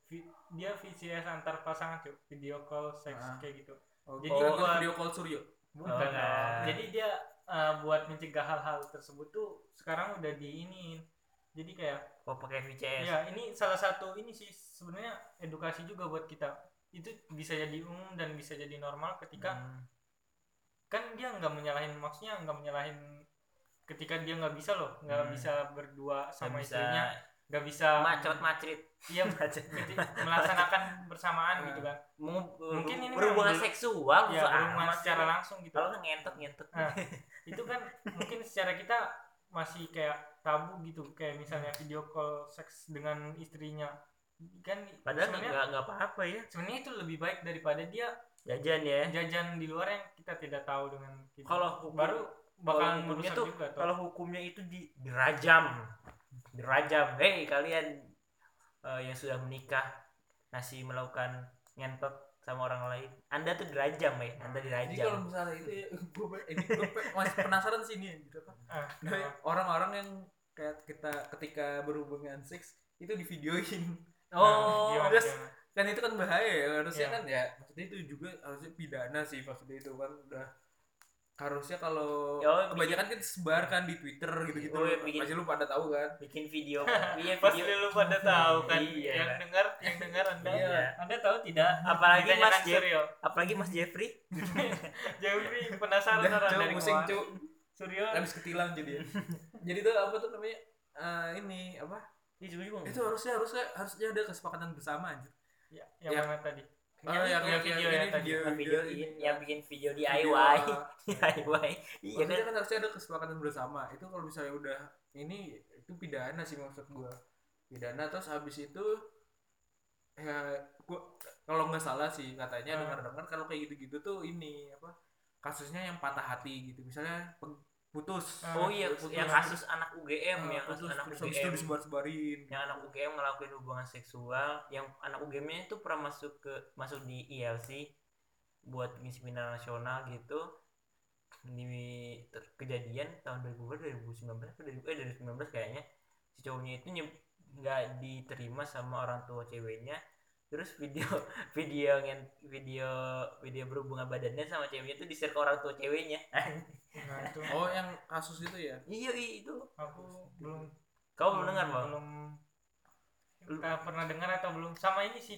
vi- dia VCS antar pasangan cuy video call seks Ah. kayak gitu. Oh, jadi oh, buat- video call Suryo? Bukan. Oh, nah. jadi dia uh, buat mencegah hal-hal tersebut tuh sekarang udah diinin jadi kayak oh pakai VCS ya ini salah satu ini sih sebenarnya edukasi juga buat kita. Itu bisa jadi umum dan bisa jadi normal ketika Hmm. kan dia nggak menyalahin maksudnya nggak menyalahin ketika dia nggak bisa loh nggak Hmm. bisa berdua sama bisa istrinya nggak bisa macet macet. iya jadi melaksanakan bersamaan gitu kan. Mungkin ini berhubungan seksual ya berhubungan secara langsung gitu. Kalau ngentot ngentot Nah, itu kan mungkin secara kita masih kayak tabu gitu kayak misalnya video call seks dengan istrinya. Kan padahal nggak nggak apa-apa ya. sebenarnya itu lebih baik daripada dia jajan ya. jajan di luar yang kita tidak tahu dengan kita. kalau hukum, baru bakalan hukumnya tuh juga kalau hukumnya itu di dirajam dirajam hei kalian eh, yang sudah menikah masih melakukan ngentot sama orang lain anda tuh dirajam ya anda Jadi kalau dirajam misalnya itu ya, gue ini gue masih penasaran sih ini gitu apa? Ah, Nah, orang-orang yang kayak kita ketika berhubungan seks itu divideoin. oh gimana, terus-? Kan itu kan bahaya ya. Harusnya Iya. kan ya maksudnya itu juga harusnya pidana sih maksudnya itu kan udah harusnya kalau Ya, kebanyakan kan disebarkan di Twitter gitu-gitu. Oh, ya, bikin- Pasti lu pada tahu kan? bikin video iya Pasti video lu pada tahu kan Iya. yang dengar yang dengar anda Iya. anda tahu tidak Apalagi Mas Jeff. Suryo apalagi Mas Jeffrey Jeffrey penasaran Udah, orang dari pusing. Cuk. Suryo Habis ketilang jadi. jadi itu apa tuh namanya? Eh, ini apa? itu juga Itu harusnya harusnya harusnya ada kesepakatan bersama anjir. ya, yang Ya. mana tadi Oh, Yang yang, video yang video, yang video, video yang bikin video DIY DIY iya kan kan harusnya ada kesepakatan bersama. Itu kalau misalnya udah ini itu pidana sih maksud gua. Pidana terus habis itu ya gua kalau nggak salah sih katanya Hmm. dengar-dengar kalau kayak gitu-gitu tuh ini apa kasusnya yang patah hati gitu. Misalnya putus. oh iya Putus. yang kasus anak UGM Ah, yang kasus putus, anak itu UGM disebar-sebarin. yang anak UGM ngelakuin hubungan seksual yang anak UGM-nya itu pernah masuk ke masuk di ILC buat ngisi final nasional gitu di ter- kejadian tahun 2000 2019 atau 2000 eh 2019 kayaknya si cowoknya itu nggak diterima sama orang tua ceweknya terus video video yang video video berhubungan badannya sama ceweknya itu di share ke orang tua ceweknya nah itu. Oh, yang kasus itu ya? iya iya, itu. Aku belum kau belum dengar bang? belum kita pernah dengar atau belum? Sama ini sih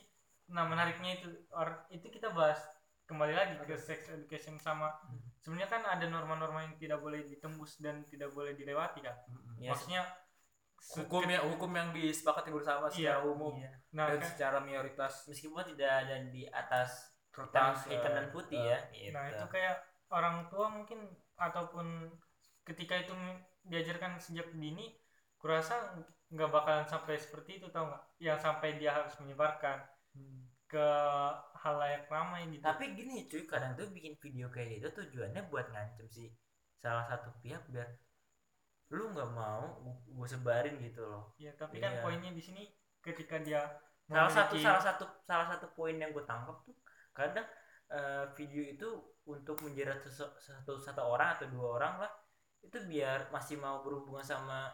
nah menariknya itu or, itu kita bahas kembali lagi ke sex education sama Hmm. sebenarnya kan ada norma-norma yang tidak boleh ditembus dan tidak boleh dilewati kan? Ya, maksudnya Hukum ya hukum yang disepakati bersama secara umum iya. nah dan kan- secara mayoritas meskipun tidak ada di atas hitam, kertas hitam dan eh, putih eh, ya Nah gitu. itu kayak orang tua mungkin ataupun ketika itu diajarkan sejak dini, kurasa nggak bakalan sampai seperti itu tau nggak? Yang sampai dia harus menyebarkan Hmm. ke halayak ramai gitu. tapi gini cuy kadang tuh bikin video kayak gitu tujuannya buat ngancem si salah satu pihak biar lu nggak mau gue sebarin gitu loh. Ya tapi kan Iya. poinnya di sini ketika dia salah satu salah satu salah satu poin yang gue tangkap tuh kadang eh, video itu untuk menjerat satu satu orang atau dua orang lah itu biar masih mau berhubungan sama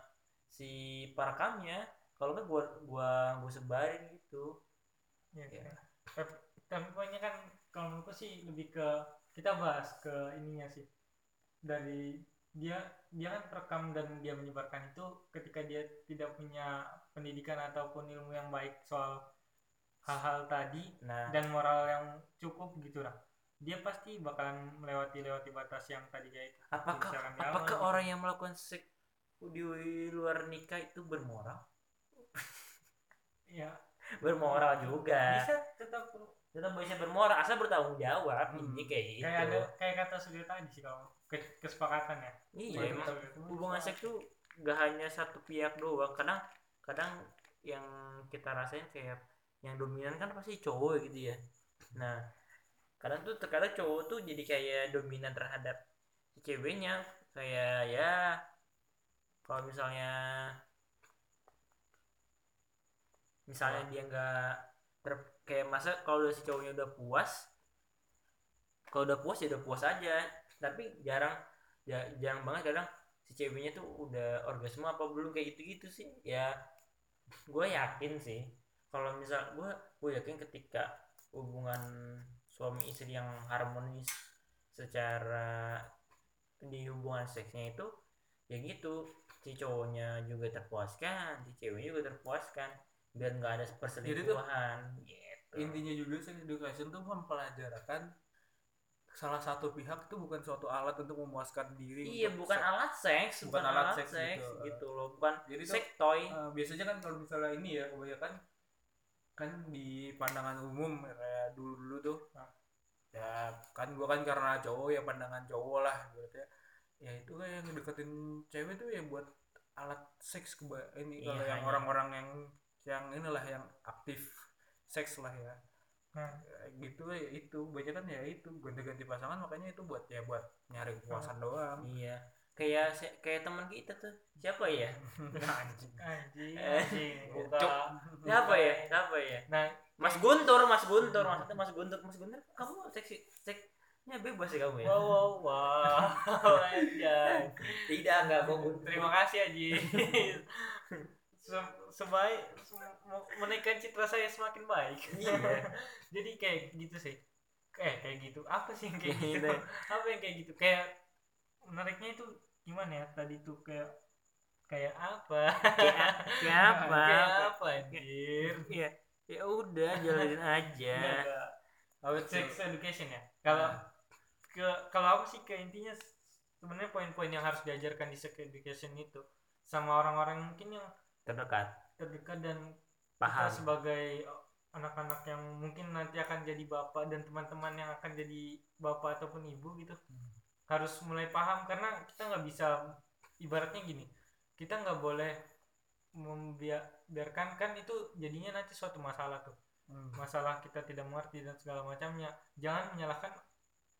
si perekamnya. Kalau nggak gua gua gua sebarin gitu. Ya, Ya. Tapi, tapi poinnya kan kalau menurutku sih lebih ke kita bahas ke ininya sih. Dari dia dia kan terekam dan dia menyebarkan itu ketika dia tidak punya pendidikan ataupun ilmu yang baik soal hal-hal tadi nah. dan moral yang cukup gitu lah. Dia pasti bakalan melewati lewati batas yang tadi kayak itu. Apakah awal apakah gitu. orang yang melakukan seks di luar nikah itu bermoral? Ya. Bermoral juga. Bisa tetap tetap bisa bermoral asal bertanggung jawab Hmm. ini kayak gitu. kayak ada kayak kata Suryo tadi sih kalau kesepakatan ya? Iya emang betul. hubungan seks tuh gak hanya satu pihak doang. Kadang kadang yang kita rasain kayak yang dominan kan pasti cowok gitu ya. Nah kadang tuh terkadang cowok tuh jadi kayak dominan terhadap ceweknya. Kayak ya kalau misalnya misalnya dia nggak ter kayak masa kalau si cowoknya udah puas kalau udah puas ya udah puas aja tapi jarang ya jarang banget kadang si ceweknya tuh udah orgasme apa belum kayak gitu-gitu sih. Ya gue yakin sih. Kalau misal gue gue yakin ketika hubungan suami istri yang harmonis secara di hubungan seksnya itu ya gitu. Si cowoknya juga terpuaskan si ceweknya juga terpuaskan. Biar nggak ada perselingkuhan gitu. intinya juga sex education tuh mempelajarkan salah satu pihak itu bukan suatu alat untuk memuaskan diri iya bukan seks. alat seks Bukan alat seks seks gitu. gitu loh bukan Jadi tuh, sex toy. Eh, biasanya kan kalau misalnya ini ya kebanyakan kan di pandangan umum kayak dulu dulu tuh nah, ya kan gua kan karena cowok ya pandangan cowok lah berarti ya. Ya itu kan yang deketin cewek tuh ya buat alat seks keba ini Iya, kalau yang hanya- orang-orang yang yang inilah yang aktif seks lah ya Nah, gitu ya itu. Banyak kan ya itu ganti-ganti pasangan makanya itu buat ya buat nyari kepuasan doang. iya. Kayak se- kayak teman kita tuh. Siapa ya? Anjing. Anjing Eh, anjing. siapa ya? Siapa ya? Nah Mas Guntur Mas Guntur. Maksudnya Mas Guntur. Mas Guntur kamu seksi seksnya bebas ya kamu ya? Wow wow wow. Anjay tidak enggak kok terima kasih Aji sebaik menaikkan citra saya semakin baik. Iya. jadi kayak gitu sih. Kayak kayak gitu. Apa sih yang kayak gitu Gitu. apa yang kayak gitu? Kayak menariknya itu gimana ya tadi tuh? Kayak kayak apa? Kayak kayak apa? Kayak apa anjir? Ya ya udah jalanin aja. Apa tuh? sex education ya? Kalau ke kalau aku sih ke intinya sebenarnya poin-poin yang harus diajarkan di sex education itu sama orang-orang mungkin yang terdekat. Terdekat dan paham. kita sebagai anak-anak yang mungkin nanti akan jadi bapak dan teman-teman yang akan jadi bapak ataupun ibu gitu harus mulai paham. Karena kita nggak bisa ibaratnya gini kita nggak boleh membiarkan kan itu jadinya nanti suatu masalah tuh. Hmm. masalah kita tidak mengerti dan segala macamnya. Jangan menyalahkan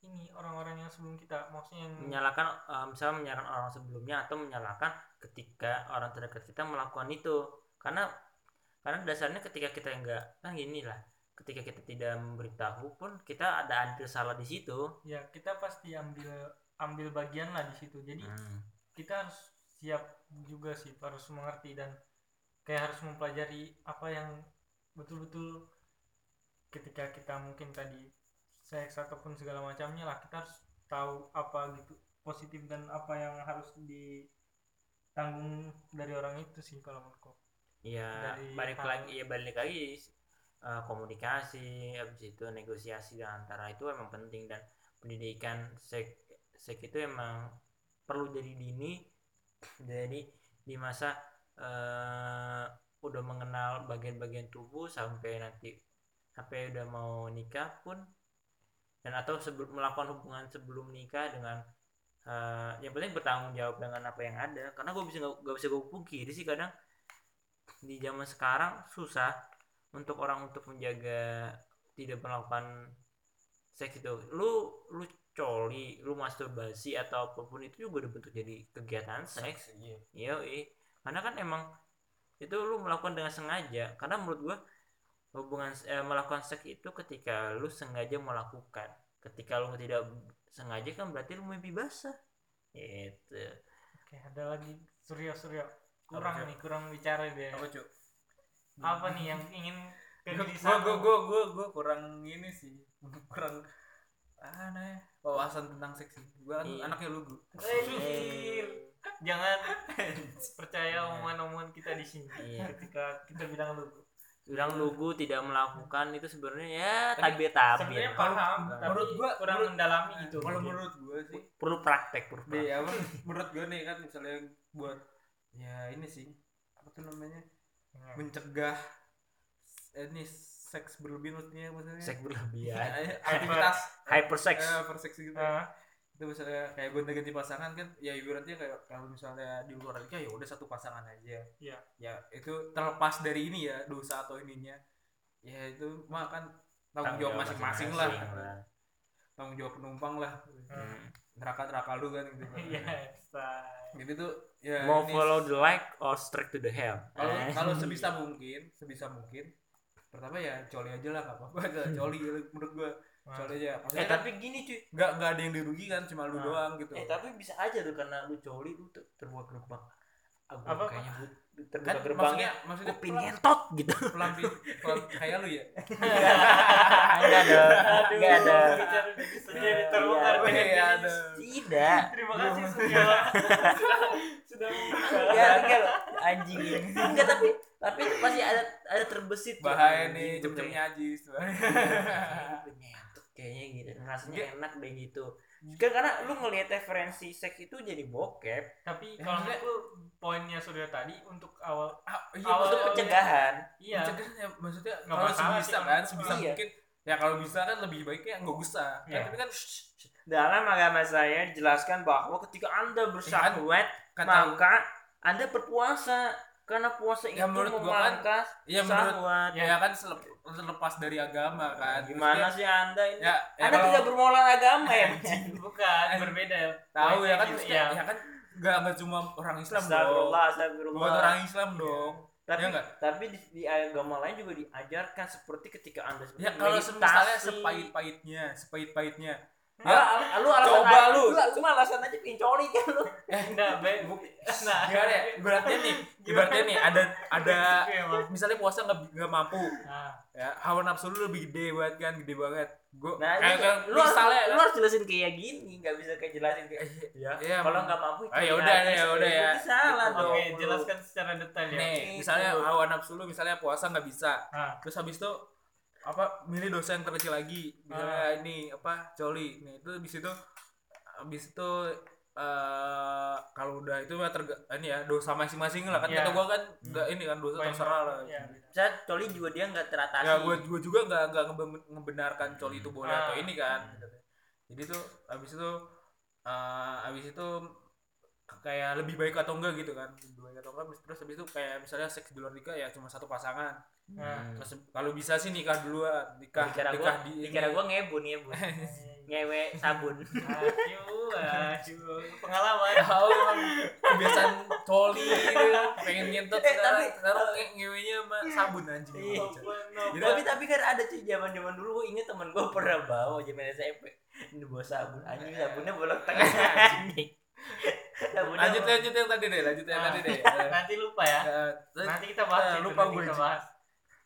ini orang-orang yang sebelum kita maksudnya yang menyalahkan eh, misalnya menyalahkan orang sebelumnya atau menyalahkan ketika orang terdekat kita melakukan itu. Karena karena dasarnya ketika kita enggak kan gini lah ketika kita tidak memberitahu pun kita ada andil salah di situ. Ya kita pasti ambil ambil bagian lah di situ. Jadi Hmm. kita harus siap juga sih harus mengerti dan kayak harus mempelajari apa yang betul-betul ketika kita mungkin tadi seks ataupun segala macamnya lah. Kita harus tahu apa gitu positif dan apa yang harus ditanggung dari orang itu sih kalau menurutku. Ya Dari balik hal- lagi ya balik lagi eh, komunikasi habis itu negosiasi dan antara itu emang penting dan pendidikan seks seks itu emang perlu jadi dini jadi di masa eh, udah mengenal bagian-bagian tubuh sampai nanti sampai udah mau nikah pun dan atau sebelum melakukan hubungan sebelum nikah dengan eh, yang penting bertanggung jawab dengan apa yang ada. Karena gue bisa nggak bisa gue pungkiri sih kadang di zaman sekarang susah untuk orang untuk menjaga tidak melakukan seks itu. Lu lu coli lu masturbasi atau apa pun itu juga udah bentuk jadi kegiatan seks iya. Iya karena kan emang itu lu melakukan dengan sengaja. Karena menurut gua hubungan eh, melakukan seks itu ketika lu sengaja melakukan. Ketika lu tidak sengaja kan berarti lu mimpi basah. Gitu. Oke ada lagi. Surya surya. Kurang Apa, nih kurang bicara deh apa cuy apa nih yang ingin gue gue gue gue gue kurang ini sih. Kurang aneh wawasan tentang seks sih. Gue kan Iya. anaknya lugu. Jangan percaya omongan-omongan kita di sini Iya. ketika kita bilang lu bilang lugu tidak melakukan itu sebenarnya ya Tapi tabir tabir paham tapi menurut gua kurang menurut- mendalami gitu kalau menurut gue sih. Perlu praktek perlu di praktek. apa menurut gue nih kan misalnya buat ya ini sih apa tuh namanya Ya. mencegah eh, ini seks berlebihan maksudnya maksudnya? Seks berlebihan Ya, aktivitas. Hypersex. Eh, perseks gitu. Ah, itu misalnya kayak gonta ganti pasangan kan ya ibaratnya kayak kalau misalnya di luar nikah ya udah satu pasangan aja Iya. ya itu terlepas dari ini ya dosa atau ininya ya itu mah kan tanggung jawab masing-masing lah tanggung jawab penumpang lah Hmm. neraka neraka lu kan gitu iya say. gitu tuh ya mau ini- follow the light or straight to the hell kalau Eh. kalau sebisa mungkin sebisa mungkin pertama ya coli aja lah nggak apa-apa coli menurut gua Nah, coli aja eh maksudnya kan tapi gini cuy. nggak nggak ada yang dirugikan cuma lu Nah. doang gitu. Eh tapi bisa aja tuh karena lu coli lu ter- terbuka gerbang. Aku Apa? kayaknya bu- terbuka kan gerbangnya maksudnya maksudnya gue pingin ngentot gitu. pelampi pelam- kayak lu ya? Enggak ada enggak ada. bicara terbongkar Oh, dengan iya, ada. tidak. Terima kasih sudah membuka. Ya enggak anjing. Ini enggak tapi tapi pasti ada ada terbesit tuh. bahaya nih gue cepetnya ajis. Kayak- kayaknya gitu. Rasanya enak deh gitu. Kan karena lu ngelihat referensi seks itu jadi bokep. Tapi Ya, kalau maksudnya- menurutku poinnya Surya tadi untuk awal ah, iya Awal- untuk maksudnya pencegahan. Iya. Pencegahan ya maksudnya Nggak kalau masalah sebisa sih, kan sebisa Iya. mungkin. Ya kalau bisa kan lebih baiknya nggak usah. Kan, Iya. tapi kan dalam agama saya dijelaskan bahwa ketika anda bersahwat kata maka anda berpuasa karena puasa itu Ya, menurut gua kan- memangkas ya, menurut- syahwat. ya kan selep- lepas dari agama kan. Gimana Maksudnya, sih anda ini? ya, ya anda kalau tidak bermolar agama ya? Bukan berbeda. Tahu ya kan Gitu, maksudnya, ya kan nggak nggak cuma orang Islam dong. Astagfirullah, astagfirullah. bukan orang Islam dong. Tapi ya tapi di, di agama lain juga diajarkan seperti ketika anda ya kalau meditasi. misalnya sepahit-pahitnya sepahit-pahitnya Ya, lu alasan Coba aja, lu. lu cuma alasan aja pincoli kan lu. enggak be nah gimana ya ibaratnya nih ibaratnya nih ada ada misalnya puasa nggak nggak mampu nah, ya hawa nafsu lu lebih gede banget kan gede banget gua Nah, kayak, lu, kayak lu, harus, misalnya lu harus jelasin kayak gini, nggak bisa kayak jelasin kayak ya. Iya, kalau emang. nggak mampu Ah, ya udah, ya udah ya. Itu salah Gitu. dong. oke jelaskan secara detail ya nih Gitu. misalnya hawa nafsu lu misalnya puasa nggak bisa nah, terus habis itu apa milih dosa yang terkecil lagi. Misalnya ini apa coli nih itu habis itu habis itu eh kalau udah itu mah terga, ini ya dosa masing-masing lah. Kan Iya. kata gua kan nggak ini kan dosa Main- terserah lah. ya, Saya coli juga dia nggak teratasi. ya gua, gua juga nggak nggak ngebe- ngebenarkan coli itu boleh Ah. atau ini kan. Jadi tuh habis itu eh habis itu kayak lebih baik atau enggak gitu kan. Lebih baik atau enggak terus habis itu kayak misalnya seks di luar nikah ya cuma satu pasangan nah. Hmm. kalau bisa sih nikah duluan nikah dikira gua, nikah di dikira gua ngebun ngebun. Ngewe sabun. Aduh, aduh, pengalaman. emang kebiasaan coli gitu pengen nyentot Eh, sekarang tapi- sekarang kayak ngewenya sama sabun anjing Iya. Jadi- tapi tapi kan ada cuy zaman zaman dulu gua inget temen gua pernah bawa zaman SMP ini bawa sabun anjing sabunnya bolak tengah anjing sabunnya lanjut lanjut yang tadi deh lanjut yang Ah. tadi deh Nanti lupa ya. Ya, Nanti kita bahas itu, lupa gue, kita bahas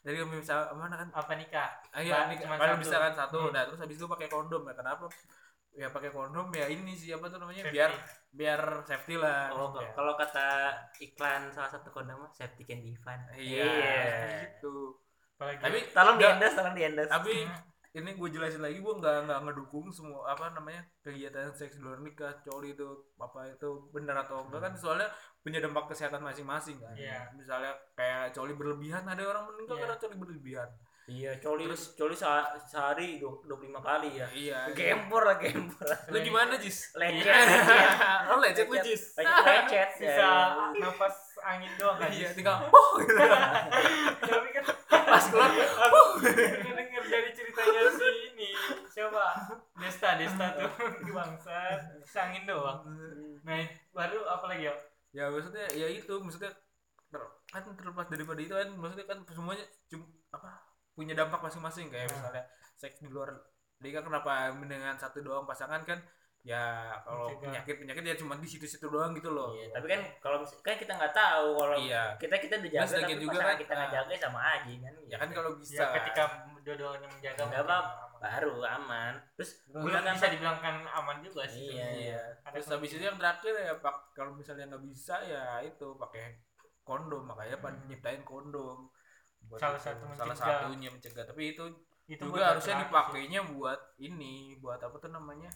dari misal mana kan apa nikah. ah, iya kalau satu. bisa kan satu Hmm. nah terus habis itu pakai kondom ya kenapa ya pakai kondom ya ini siapa tuh namanya Safety. biar biar safety lah Oh, maksudnya. kalau kata iklan salah satu kondom mah safety can be fun. iya gitu Apalagi tapi Tolong di endorse, tolong di endorse. tapi Hmm. Ini gue jelasin lagi gue nggak nggak ngedukung semua apa namanya kegiatan seks di luar nikah coli itu apa itu benar atau enggak kan soalnya punya dampak kesehatan masing-masing kan Iya. misalnya kayak coli berlebihan ada orang meninggal Iya. karena coli berlebihan Iya, coli Terus- coli se- sehari 25 kali ya. iya Gempor lah gempor. lu gimana Jis Lecet, Iya. lecet. lo lecet lu Jis Lecet, lecet. Sisa Ya. nafas angin doang kan. iya tinggal oh gitu Tapi kan pas keluar denger dari ceritanya si ini. Siapa? Desta Desta tuh. Bangsa angin doang. Nah baru apa lagi ya ya maksudnya ya itu. Maksudnya ter- kan terlepas daripada itu kan maksudnya kan semuanya cum apa punya dampak masing-masing. Kayak Hmm. misalnya seks di luar nikah kenapa dengan satu doang pasangan kan ya kalau penyakit penyakit ya cuma di situ-situ doang gitu loh. Iya, tapi kan kalau kan kita nggak tahu kalau Iya. kita kita udah jaga Terus lagi tapi juga pasangan kan, kita nggak ah. jaga sama aja kan. ya kan kalau bisa. ya ketika dua-duanya menjaga Nggak mungkin apa-apa. baru aman. Terus belum gunakan bisa dibilangkan aman juga sih Iya. iya Ada terus habis itu yang terakhir ya pak kalau misalnya nggak bisa ya itu pakai kondom makanya Hmm. nyiptain kondom Buat Salah itu. satu salah mencegah. satunya mencegah tapi itu itu juga harusnya dipakainya buat ini buat apa tuh namanya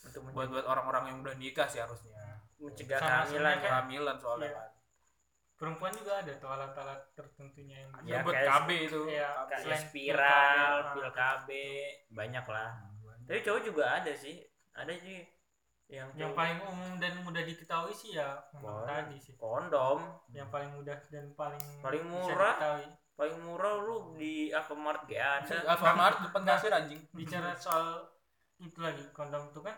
untuk buat buat orang-orang yang udah nikah sih harusnya mencegah kehamilan kan. kehamilan soalnya Iya. kan sih. Perempuan juga ada tuh alat-alat tertentunya yang ya, Ya, buat kayak- KB itu KB. Kayak Selain spiral, pil pil KB, banyak lah. Tapi cowok juga ada sih. Ada sih yang yang cowok- paling umum dan mudah diketahui sih ya Kondom. tadi sih kondom yang paling mudah dan paling Paling murah. paling murah lu di Alfamart gak ada. Alfamart depan kasir anjing bicara soal itu lagi kondom itu kan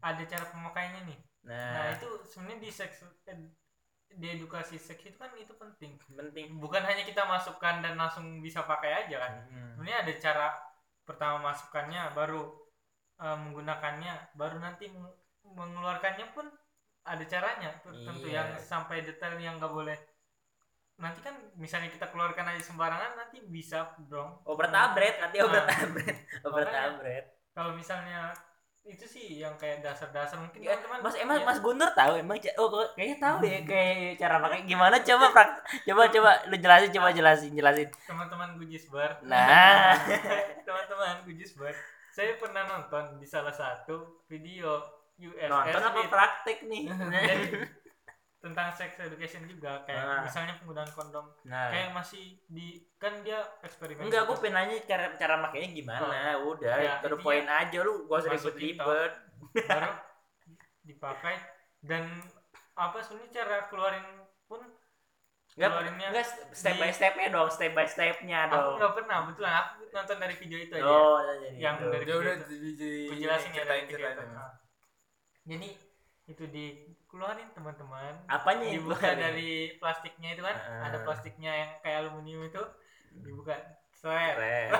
ada cara pemakaiannya nih nah, Nah, itu sebenarnya di seks ed- di edukasi seks itu kan itu penting penting. bukan hanya kita masukkan dan langsung bisa pakai aja kan Hmm. sebenarnya ada cara pertama masukkannya baru eh, menggunakannya baru nanti meng- mengeluarkannya pun ada caranya tentu Iya. yang sampai detail yang nggak boleh nanti kan misalnya kita keluarkan aja sembarangan nanti bisa dong Obat tabret, nanti obat Nah. tabret. Obat tabret. kalau misalnya itu sih yang kayak dasar-dasar mungkin Ya, teman-teman Mas emang ya, Mas Guntur tahu emang oh kayaknya tahu ya kayak cara pakai gimana coba prak coba coba lu jelasin coba jelasin jelasin. teman-teman Gujis Bar Nah. teman-teman Gujis Bar saya pernah nonton di salah satu video USS Nonton apa praktek nih? tentang sex education juga kayak Ah. misalnya penggunaan kondom Nah. kayak masih di kan dia eksperimen Enggak, gue pengen nanya cara cara makainya gimana. Udah, Ya, intinya point aja lu gak usah ribet-ribet. baru dipakai dan apa sebenarnya cara keluarin pun Enggak, keluarinnya enggak step di- by stepnya dong, step by stepnya aku dong. nggak pernah betulan aku nonton dari video itu aja Oh, jadi Yang itu. dari- Ya udah jadi jadi Gue jelasin ya ceritain dari video itu. Nah. jadi itu dikeluarin teman-teman Apanya yang dibuka keluarin? dari plastiknya itu kan Heeh. ada plastiknya yang kayak aluminium itu dibuka seret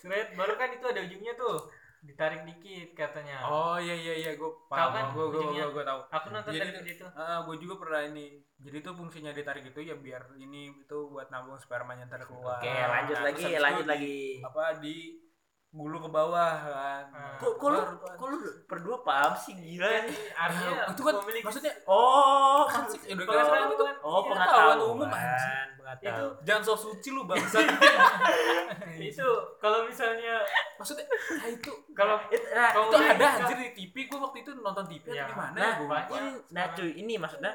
seret baru kan itu ada ujungnya tuh ditarik dikit katanya Oh iya iya iya gue Tahu paham. kan Gue gue ujungnya? gue gue tahu. aku nonton Jadi dari itu- itu Ah, gue juga pernah ini. Jadi itu fungsinya ditarik itu ya biar ini itu buat nambung spermanya ntar keluar. Oke, lanjut Nah, lagi, lanjut di- lagi. Apa di gulu ke bawah kan. Ah. Kok kok lu kok lu berdua paham sih gila nih. artinya itu kan maksudnya Oh, kan sih udah kan itu kan oh iya, pengetahuan umum anjing. Pengetahuan. itu Jangan sok suci lu bangsa. itu kalau misalnya maksudnya nah itu kalau Itu, nah, itu ada anjir di TV gue waktu itu nonton TV Ya, atau gimana nah, ya gue banyak. ini, nah cuy, ini maksudnya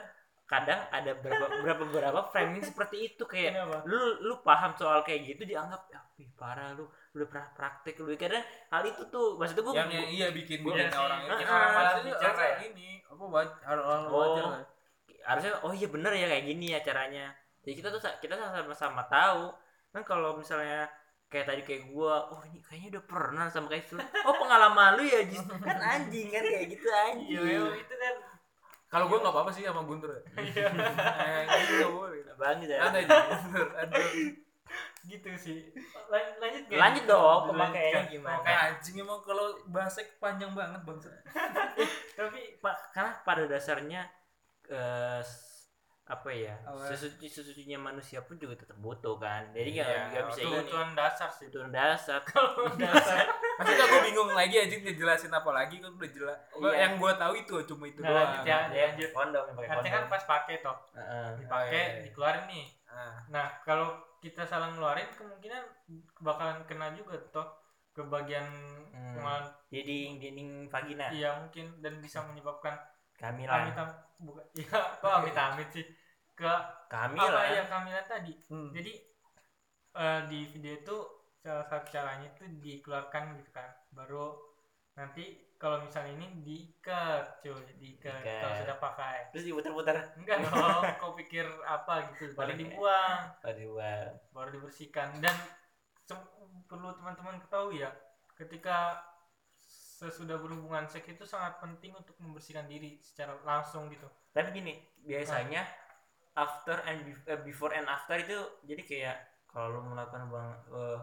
kadang ada beberapa beberapa beberapa framing seperti itu kayak Kenapa? lu lu paham soal kayak gitu dianggap ya parah lu lu udah pernah praktek lu kadang hal itu tuh maksudnya gue yang yang iya bikin Gua- bikin Iya orang malas Maksudnya bicara ya. ini apa wajar Oh. wajar lah. harusnya oh iya bener ya kayak gini ya caranya jadi kita tuh kita sama-sama tahu kan kalau misalnya kayak tadi kayak gua oh ini kayaknya udah pernah sama kayak itu oh pengalaman lu ya Jis kan anjing kan kayak gitu anjing iya memang itu kan kalau gue nggak apa-apa sih sama Guntur. Ya iya. Eh, gitu banget ya. Ada aja Guntur. Gitu sih. Lan- lanjut nggak? lanjut dong pemakaiannya gimana? Kayak anjing emang kalau bahasa panjang banget bangsa tapi Pak, karena pada dasarnya eh, apa ya sesuci sesucinya manusia pun juga tetap butuh kan. Jadi nggak Iya, nggak bisa kebutuhan dasar sih. Butuh dasar. Dasar. maksudnya gue bingung lagi anjing ngejelasin apa lagi kan udah jelas. Iya. yang gue tahu itu cuma itu Nah, doang. lanjut ya. ya lanjut. kondom yang pakai kan pas pakai toh. Heeh. dipakai Oh, iya, iya. dikeluarin nih. Nah, nah kalau kita salah ngeluarin kemungkinan bakalan kena juga toh ke bagian Hmm. kemarin dinding dinding vagina. Iya mungkin. Dan bisa menyebabkan kehamilan bukan. Iya kok amit amit sih. Ke apa kehamilan ya. kehamilan tadi. Hmm. jadi eh, di video itu salah satu caranya itu dikeluarkan gitu kan. Baru nanti kalau misalnya ini diikat cuy. Diikat kalau sudah pakai. Terus diputar-putar? Enggak dong kau pikir apa gitu. Baru Paling- dibuang. Aduh wah. baru dibersihkan. Dan perlu teman-teman ketahui ya ketika sesudah berhubungan seks itu sangat penting untuk membersihkan diri secara langsung gitu. Tapi gini biasanya after and eh, before and after itu jadi kayak kalau lu melakukan hubungan, eh,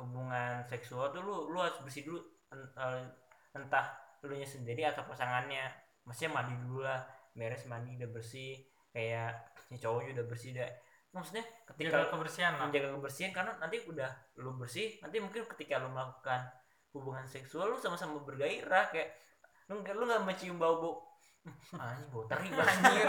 hubungan seksual tuh lu lu harus bersih dulu eh, entah lu nya sendiri atau pasangannya. Maksudnya mandi dulu lah beres mandi udah bersih kayak si cowoknya udah bersih udah. Maksudnya ketika kebersihan lah. menjaga kebersihan karena nanti udah lu bersih nanti mungkin ketika lu melakukan hubungan seksual lu sama-sama bergairah kayak lu nggak lu nggak mencium bau bau anjing bau teri anjir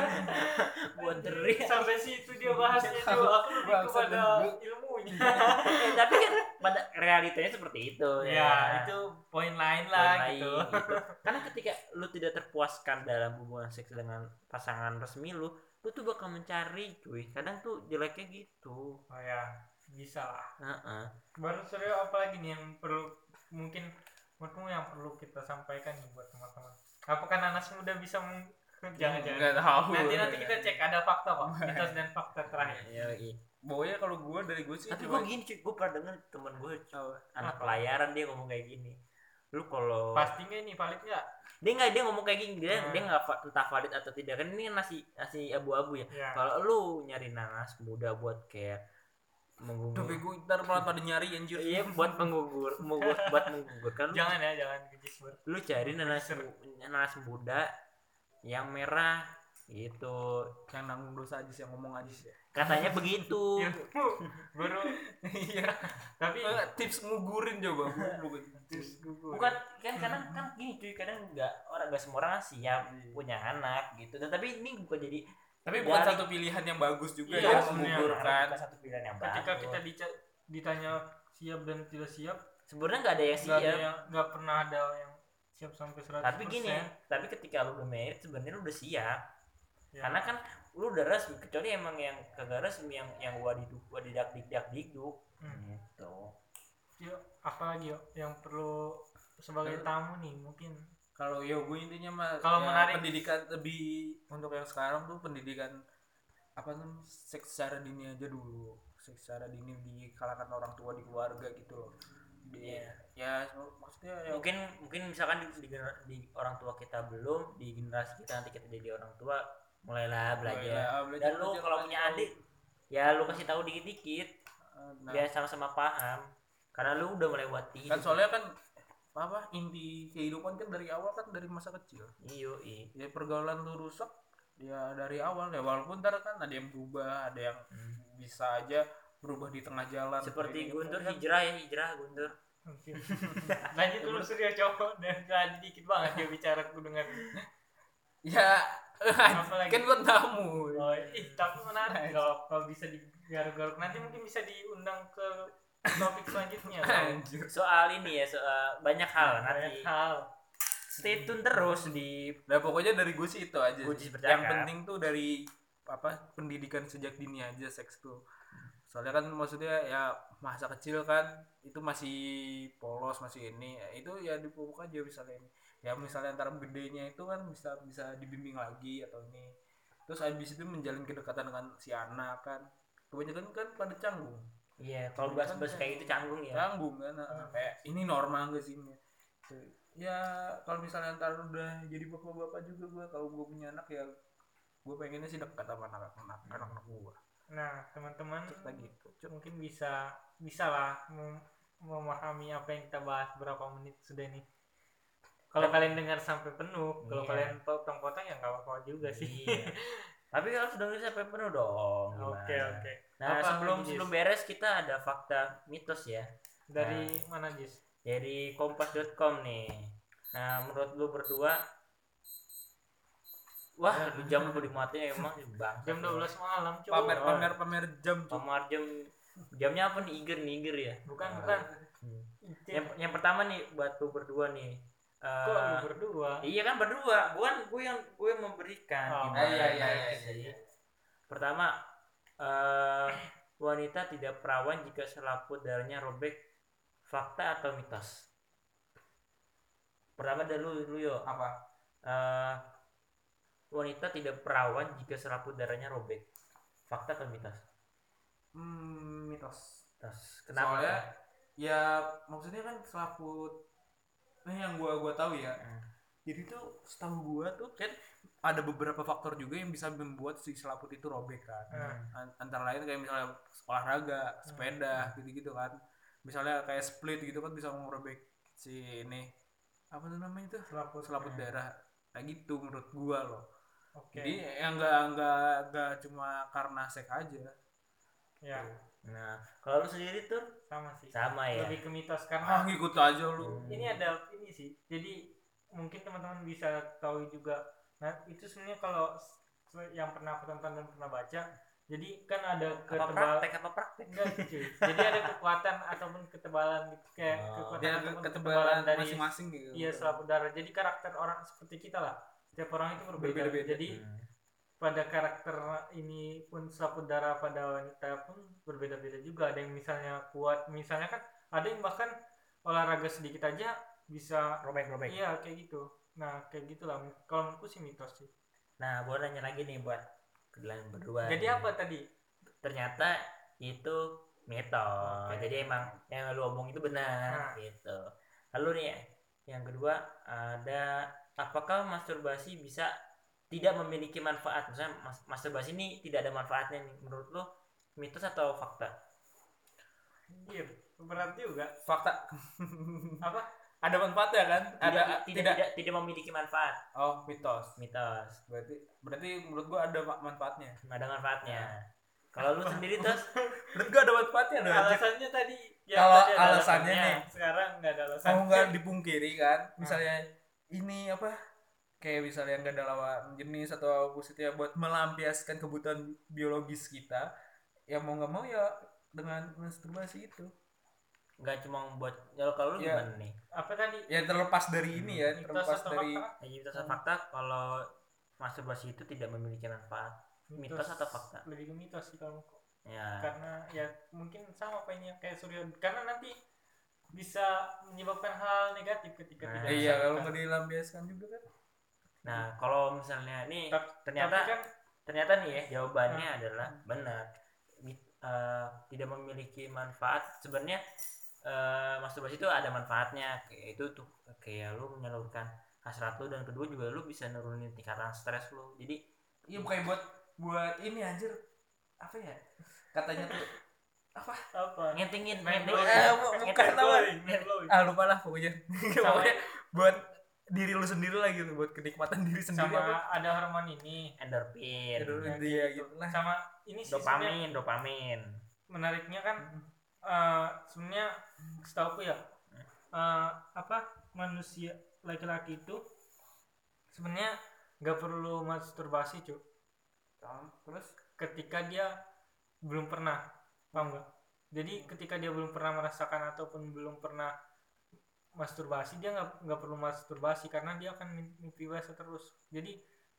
bau teri. sampai situ dia bahasnya tuh. Aku lebih kepada ilmunya. Eh, tapi kan pada realitanya seperti itu ya. Itu poin lain lah Lain, gitu. gitu. karena ketika lu tidak terpuaskan dalam hubungan seks dengan pasangan resmi lu lu tuh bakal mencari cuy. Kadang tuh jeleknya gitu. Oh ya. Bisa lah. Heeh. baru serius apa lagi nih yang perlu mungkin menurutmu yang perlu kita sampaikan nih buat teman-teman? Apakah nanas muda bisa meng... jangan jangan nggak tahu. Nanti nanti kita cek ada fakta kok mitos dan fakta terakhir. Iya, iya. pokoknya kalau gue dari gue sih tapi cuma- gue gini cuy. Gue pernah denger temen gue Apa? anak pelayaran dia ngomong kayak gini. Lu kalau pasti nggak ini? Valid nggak? Dia nggak dia ngomong kayak gini. Dia Hmm. dia nggak entah valid atau tidak. Kan ini nasi nasi abu-abu ya. Ya kalau lu nyari nanas muda buat kayak Udah menggugur bego ntar malah pada nyari anjir. Iya buat menggugur menggugur buat menggugur kan jangan ya jangan kejis buat lu cari nanas nanas muda yang merah gitu. Yang nanggung dosa aja sih yang ngomong aja sih katanya begitu. Ilmu baru. Iya. Tapi Eh, tips ngugurin coba terus gugur bukan kan kadang kan gini cuy kadang nggak orang nggak semua orang siap punya anak gitu. Dan tapi ini bukan jadi tapi bukan Dari- satu pilihan yang bagus juga Iya, ya bukan satu pilihan yang ketika bagus. kita dica- ditanya siap dan tidak siap sebenarnya nggak ada yang nggak ada siap. yang nggak pernah ada yang siap sampai 100% tapi gini tapi ketika lu udah married sebenarnya lu udah siap. Ya. karena kan lu udah resmi kecuali emang yang kagak resmi yang yang wadiduk wadidak dikdak dikduk Hmm. gitu. Yuk, apa lagi yuk yang perlu sebagai tamu nih mungkin kalau ya gue intinya mah Kalau ya, menarik- pendidikan lebih untuk yang sekarang tuh pendidikan apa namanya seks secara dini aja dulu. Seks secara dini di kalangan orang tua di keluarga gitu loh. Di, Iya. ya maksudnya ya mungkin mungkin misalkan di, di, di orang tua kita belum di generasi kita nanti kita jadi orang tua mulailah belajar mulailah belajar, dan lu kalau punya adik ya lu kasih tahu dikit-dikit. Eh, nah, biar sama-sama paham. Karena lu udah melewati kan soalnya kan apa inti kehidupan kan dari awal kan dari masa kecil. Iyo i ya pergaulan lu rusak ya dari awal ya. Walaupun ntar kan ada yang berubah ada yang bisa aja berubah di tengah jalan. Seperti Kayak Guntur gitu kan. hijrah ya hijrah Guntur. Mungkin. Lanjut dulu Surya cowok dan tadi dikit banget dia bicara dengan ya kan buat tamu. Oh, ih, tapi menarik kalau kalau bisa digaruk-garuk. Nanti mungkin bisa diundang ke topik selanjutnya. anjir. Soal ini ya soal banyak hal nanti. Banyak hal. stay tune terus di nah pokoknya dari gue sih itu aja sih. sih yang penting tuh dari apa pendidikan sejak dini aja seks tuh. Soalnya kan maksudnya ya masa kecil kan itu masih polos masih ini. Ya, itu ya dipupuk aja misalnya ini. Ya misalnya antara gedenya itu kan bisa bisa dibimbing lagi atau ini. Terus habis itu menjalin kedekatan dengan si anak kan. Kebanyakan kan pada canggung iya kalau bahas-bahas kayak gitu canggung ya canggung kan nah, kayak ini normal gak sih ini ya kalau misalnya ntar udah jadi bapak-bapak juga gue kalau gue punya anak ya gue pengennya sih dekat sama anak-anak anak-anak gue Nah, teman-teman gitu Cuk. mungkin bisa bisa lah mem- memahami apa yang kita bahas berapa menit sudah nih. Kalau kalian dengar sampai penuh, kalau Iya. kalian potong-potong ya nggak apa-apa juga sih. Iya. tapi harus dengerin sampai penuh dong? Oke oke. Nah Apa sebelum Jis? sebelum beres kita ada fakta mitos ya Dari mana Jis? dari kompas.com nih nah menurut lu berdua wah satu jam lu dimatiin emang bang Jam 12 malam cuy. pamer pamer pamer jam Cuk. Pamar jam jamnya apa nih Iger nih Iger ya Bukan bukan. Hmm. Yang yang pertama nih buat lu berdua nih eh, Kok lu berdua? iya kan berdua bukan gue yang gue yang memberikan Oh, Gimana iya, iya, iya, sih? iya. pertama eh, wanita tidak perawan jika selaput darahnya robek. Fakta atau mitos? Pertama dari lu lu yo apa? Eh, wanita tidak perawan jika selaput darahnya robek. Fakta atau mitos? Hmm, mitos. Mitos. Kenapa? Soalnya ya maksudnya kan selaput nah yang gua gua tahu ya. Hmm. jadi tuh setahu gua tuh kan ada beberapa faktor juga yang bisa membuat si selaput itu robek kan Hmm. An- antara lain kayak misalnya olahraga sepeda gitu-gitu kan misalnya kayak split gitu kan bisa merobek si ini apa tuh namanya itu Selaput. selaput darah kayak gitu menurut gua loh Oke. jadi yang enggak enggak enggak cuma karena seks aja ya, nah kalau lu sendiri tuh sama sih. sama ya Lebih ke mitos ah karena ngikut aja lu Hmm. ini ada ini sih. Jadi mungkin teman-teman bisa tahu juga. Nah, itu sebenarnya kalau yang pernah aku tonton dan pernah baca, jadi kan ada apa ketebal praktek apa praktek enggak sih, cuy. Jadi ada kekuatan ataupun ketebalan gitu kayak Oh. kekuatan dia ataupun ketebalan dari masing-masing gitu iya selaput darah. Jadi karakter orang seperti kita lah. Setiap orang itu berbeda. Berbeda-beda. Jadi Hmm. pada karakter ini pun selaput darah pada wanita pun berbeda-beda juga. Ada yang misalnya kuat, misalnya kan ada yang bahkan olahraga sedikit aja bisa robek robek iya kayak gitu. Nah kayak gitulah. Kalau menurutku sih mitos sih. nah gue nanya lagi nih buat kalian berdua Jadi nih. apa tadi? ternyata itu mitos Oke. jadi emang yang lu omong itu benar Nah. gitu lalu nih yang kedua ada apakah masturbasi bisa tidak memiliki manfaat misalnya mas- masturbasi ini tidak ada manfaatnya nih menurut lu mitos atau fakta Iya berat juga. fakta Apa? Ada manfaatnya kan? Ada tidak, tidak, tidak tidak memiliki manfaat. Oh mitos. Mitos. Berarti berarti menurut gua ada ma- manfaatnya. Ada manfaatnya. Kalau lu sendiri terus menurut gua ada manfaatnya dong. Alasannya tadi. ya, Kalau alasannya alasannya. nih. Sekarang nggak ada alasan. mau nggak dipungkiri kan? Misalnya ini apa? Kayak misalnya nggak ada lawan jenis atau maksudnya buat melampiaskan kebutuhan biologis kita ya mau nggak mau ya dengan masturbasi itu nggak cuma buat ya kalau lu Iya. gimana nih? Apa tadi? ya terlepas dari ini ya Mitos terlepas dari fakta? Ya, mitos atau fakta kalau masturbasi itu tidak memiliki manfaat. Mitos. Atau fakta? Lebih ke mitos sih kalau menurutku. ya. Karena ya mungkin sama apa ini kayak Surya. Karena nanti bisa menyebabkan hal negatif ketika Nah, tidak iya kalau nggak dilampiaskan juga kan. Nah kalau misalnya nih ternyata tapi kan ternyata nih ya jawabannya adalah benar. Eh, tidak memiliki manfaat. Sebenarnya eh, masturbasi itu ada manfaatnya. Kayak itu tuh kayak lu menyalurkan hasrat lu dan kedua juga lu bisa nurunin tingkatan stres lu. Jadi iya bukan buat buat ini anjir. Apa ya? Katanya tuh apa? Apa? Ngentingin blowing. Eh, bu- bukan apa ah lupa lah pokoknya. Sama- pokoknya buat diri lu sendiri lah gitu buat kenikmatan diri sendiri sama apa. ada hormon ini. Endorfin. Ya, gitu. lah sama ini sih dopamin dopamin. menariknya kan eh, sebenarnya setahu ya eh, apa manusia laki-laki itu sebenarnya nggak perlu masturbasi cuy terus? Ketika dia belum pernah paham nggak? Jadi ketika dia belum pernah merasakan ataupun belum pernah masturbasi dia nggak nggak perlu masturbasi karena dia akan mim- mimpi basah terus. Jadi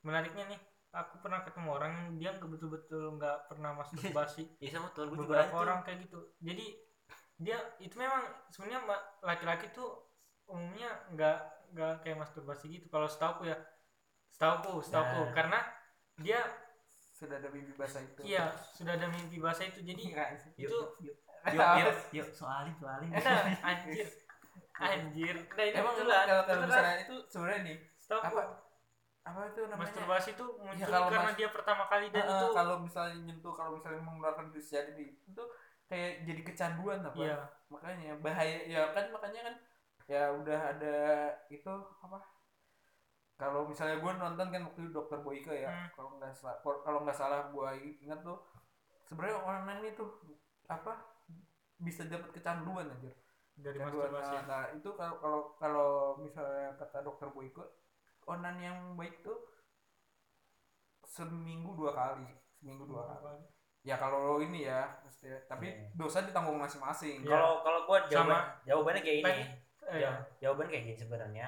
menariknya nih aku pernah ketemu orang yang dia nggak betul-betul nggak pernah masturbasi ya sama tuh gue beberapa itu. orang kayak gitu. Jadi dia itu memang sebenarnya laki-laki tuh umumnya nggak nggak kayak masturbasi gitu. Kalau setahu ya setahu setahu Nah. karena dia sudah ada mimpi basah itu. Iya sudah ada mimpi basah itu. Jadi itu yuk yuk yuk yuk soalin soalin. Anjir. Anjir. Nah ini emang betulan kalau kalau misalnya itu sebenarnya nih setahu apa apa itu namanya? Masturbasi itu muncul kalau karena mas- dia pertama kali dan Heeh, itu kalau misalnya nyentuh kalau misalnya mengeluarkan virus jadi itu kayak jadi kecanduan apa? Iya. Makanya bahaya ya kan makanya kan ya udah ada itu apa? Kalau misalnya gue nonton kan waktu itu dokter Boyke ya Hmm. kalau nggak salah kalau nggak salah gue ingat tuh sebenarnya online itu apa bisa dapat kecanduan aja dari kecanduan. masturbasi. Nah, nah, itu kalau kalau kalau misalnya kata dokter Boyke online yang baik tuh seminggu dua kali seminggu dua kali. ya kalau ini ya mesti tapi Iya. dosa ditanggung masing-masing. Iya. kalau kalau gue jawaban Sama- jawabannya kayak ini. Eh, Jaw- jawaban kayak gini sebenarnya.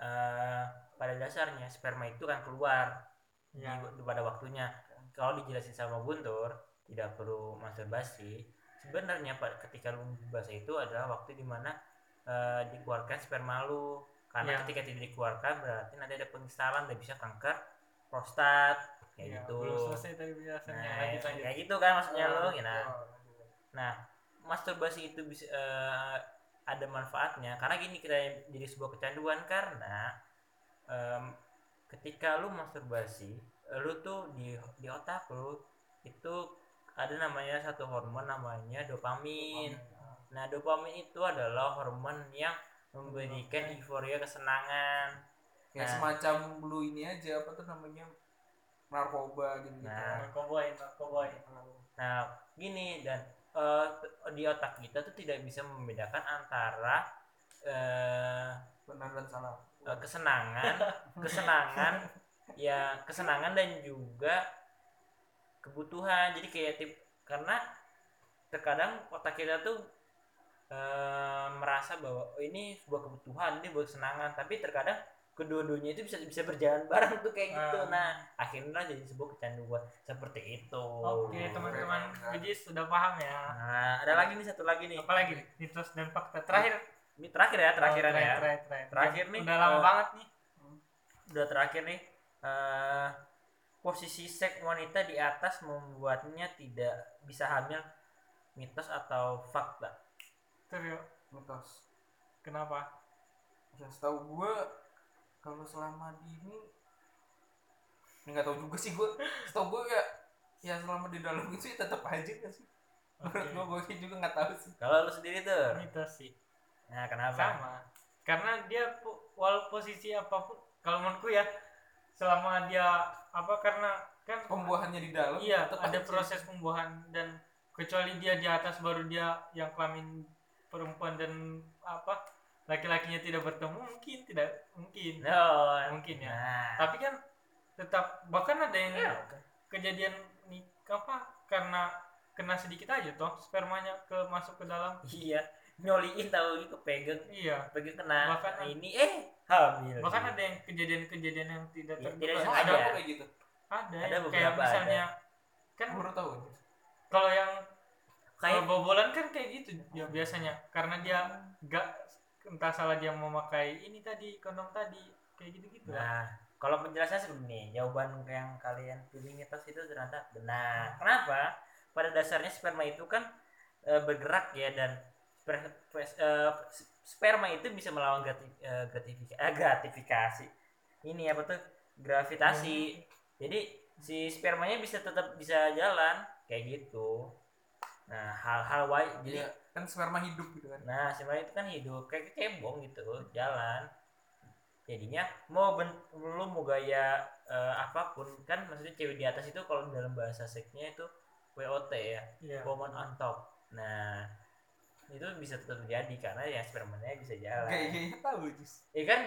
Eh, pada dasarnya sperma itu kan keluar ya. di, pada waktunya. Kalau dijelasin sama Guntur tidak perlu masturbasi. Sebenarnya ketika lu basah itu adalah waktu di mana eh, dikeluarkan sperma lu karena Ya. ketika tidak dikeluarkan berarti nanti ada pengistalan dan bisa kanker prostat kayak Ya, gitu belum selesai tadi penjelasannya nah, lanjut lanjut kayak gitu kan maksudnya Oh, lu gitu. nah Nah, masturbasi itu bisa eh, ada manfaatnya karena gini kita jadi sebuah kecanduan karena em, ketika lu masturbasi, lu tuh di di otak lu itu ada namanya satu hormon namanya dopamin. Nah, dopamin itu adalah hormon yang memberikan euforia kesenangan. kayak Nah. semacam lu ini aja apa tuh namanya narkoba gitu gitu Nah. narkoboy narkoboy Nah, gini dan eh, t- di otak kita tuh tidak bisa membedakan antara eh, benar dan salah eh, kesenangan, kesenangan, ya kesenangan dan juga kebutuhan. Jadi kayak tip karena terkadang otak kita tuh eh, merasa bahwa oh, ini sebuah kebutuhan, ini buat kesenangan, tapi terkadang kedua-duanya itu bisa bisa berjalan bareng tuh kayak gitu. Ah. Nah, akhirnya jadi sebuah kecanduan seperti itu. oke teman-teman Biji sudah paham ya Nah, ada lagi nih satu lagi nih. apa lagi mitos dan fakta terakhir Ini terakhir ya, terakhiran Oh, ya. terakhir, terakhir, Terakhir nih, udah lama eh, banget nih Udah terakhir nih. eh posisi seks wanita di atas membuatnya tidak bisa hamil. Mitos atau fakta? Terus mitos kenapa? Yang setahu gue kalau selama di ini ini nggak tahu juga sih gue setahu gue ya ya selama di dalam itu ya tetap aja nggak sih? Menurut gue gue juga nggak tahu sih. Kalau lu sendiri tuh. mitos sih. Nah, kenapa? sama. Karena dia wal posisi apa pun kalau menurutku ya selama dia apa karena kan pembuahannya di dalam iya ada aja. proses pembuahan dan kecuali dia di atas baru dia yang kelamin perempuan dan apa laki-lakinya tidak bertemu mungkin tidak mungkin. No. mungkin ya. Nah. tapi kan tetap bahkan ada yang Iya. kejadian nih apa karena kena sedikit aja toh spermanya ke masuk ke dalam. Iya. Nyoliin tahu gitu pegang iya. Pegang kena Bahkan- ini. Eh hamil. bahkan ada yang kejadian-kejadian yang tidak Ya, terduga. tidak ada. Ada apa kayak gitu. Ada, Ada yang kayak misalnya kan Gua baru tahu kalau yang kalau kayak bobolan kan kayak gitu ya biasanya karena dia gak entah salah dia memakai ini tadi kondom tadi kayak gitu-gitu lah. Nah, kalau penjelasannya seperti jawaban yang kalian pilih mitos itu ternyata benar. Kenapa? Pada dasarnya sperma itu kan e, bergerak ya dan sper- e, sperma itu bisa melawan grati- e, gratifikasi, eh, gratifikasi. Ini apa tuh? Gravitasi. Jadi si spermanya bisa tetap bisa jalan kayak gitu. Nah, hal-hal wajib jadi Iya, kan sperma hidup gitu kan Nah, sebenarnya itu kan hidup kayak cebong gitu, jalan. Jadinya mau ben, lu mau gaya eh, apa pun kan maksudnya cewek di atas itu kalau dalam bahasa seksnya itu WOT ya, Iya. woman on top. Nah, itu bisa tetap terjadi karena ya spermanya bisa jalan. kayaknya tahu jus Ya kan?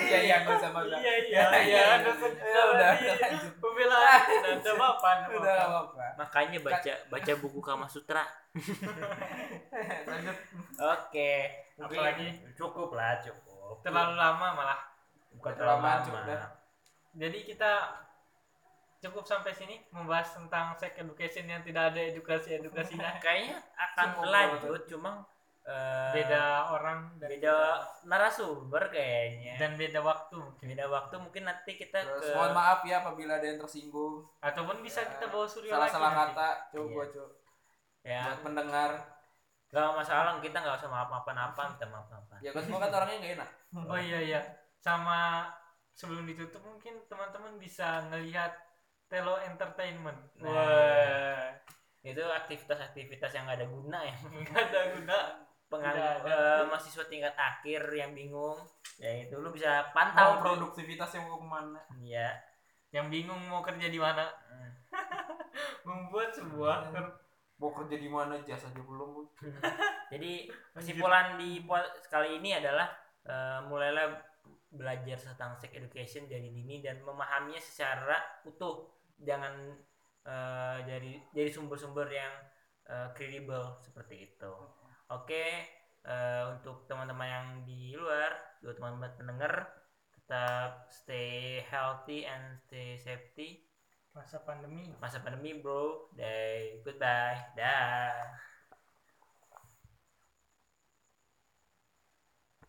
iya iya nggak usah bangga Iya iya iya. dosen- Ya udah iya. lanjut Pembelaan dan coba apa? udah apa-apa makanya baca baca buku Kama Sutra. lanjut Oke, Apalagi? cukup lah, cukup. Terlalu lama malah. bukan terlalu lama, udah. Jadi kita cukup sampai sini membahas tentang sex education yang tidak ada edukasi-edukasinya. Kayaknya akan Cukup berlanjut, cuma eh, Beda orang dan beda narasumber kayaknya. Dan beda waktu mungkin. beda waktu mungkin nanti kita terus ke mohon maaf ya apabila ada yang tersinggung. Ataupun bisa Ya, kita bawa Suryo salah lagi salah kata coba Iya. coba. Ya. Buat pendengar. Nggak masalah kita nggak usah maaf maafan apa minta maaf maafan ya kan gua kan orangnya nggak enak. Oh iya iya. Sama sebelum ditutup mungkin teman-teman bisa ngelihat Telo Entertainment. Nah. Wah. itu aktivitas-aktivitas yang nggak ada guna ya Enggak ada guna. penganggur ada. eh, mahasiswa tingkat akhir yang bingung ya itu lu bisa pantau di- produktivitas yang mau ke mana ya Yang bingung mau kerja di mana? Hmm. Membuat sebuah ter- mau kerja di mana jas aja belum Bu. jadi kesimpulan di kali ini adalah eh, mulailah belajar tentang sex education dari dini dan memahaminya secara utuh jangan eh, dari dari sumber-sumber yang eh, kredibel seperti itu. Oke eh, untuk teman-teman yang di luar buat teman-teman pendengar tetap stay healthy and stay safety. Masa pandemi. masa pandemi bro. Day goodbye. Dah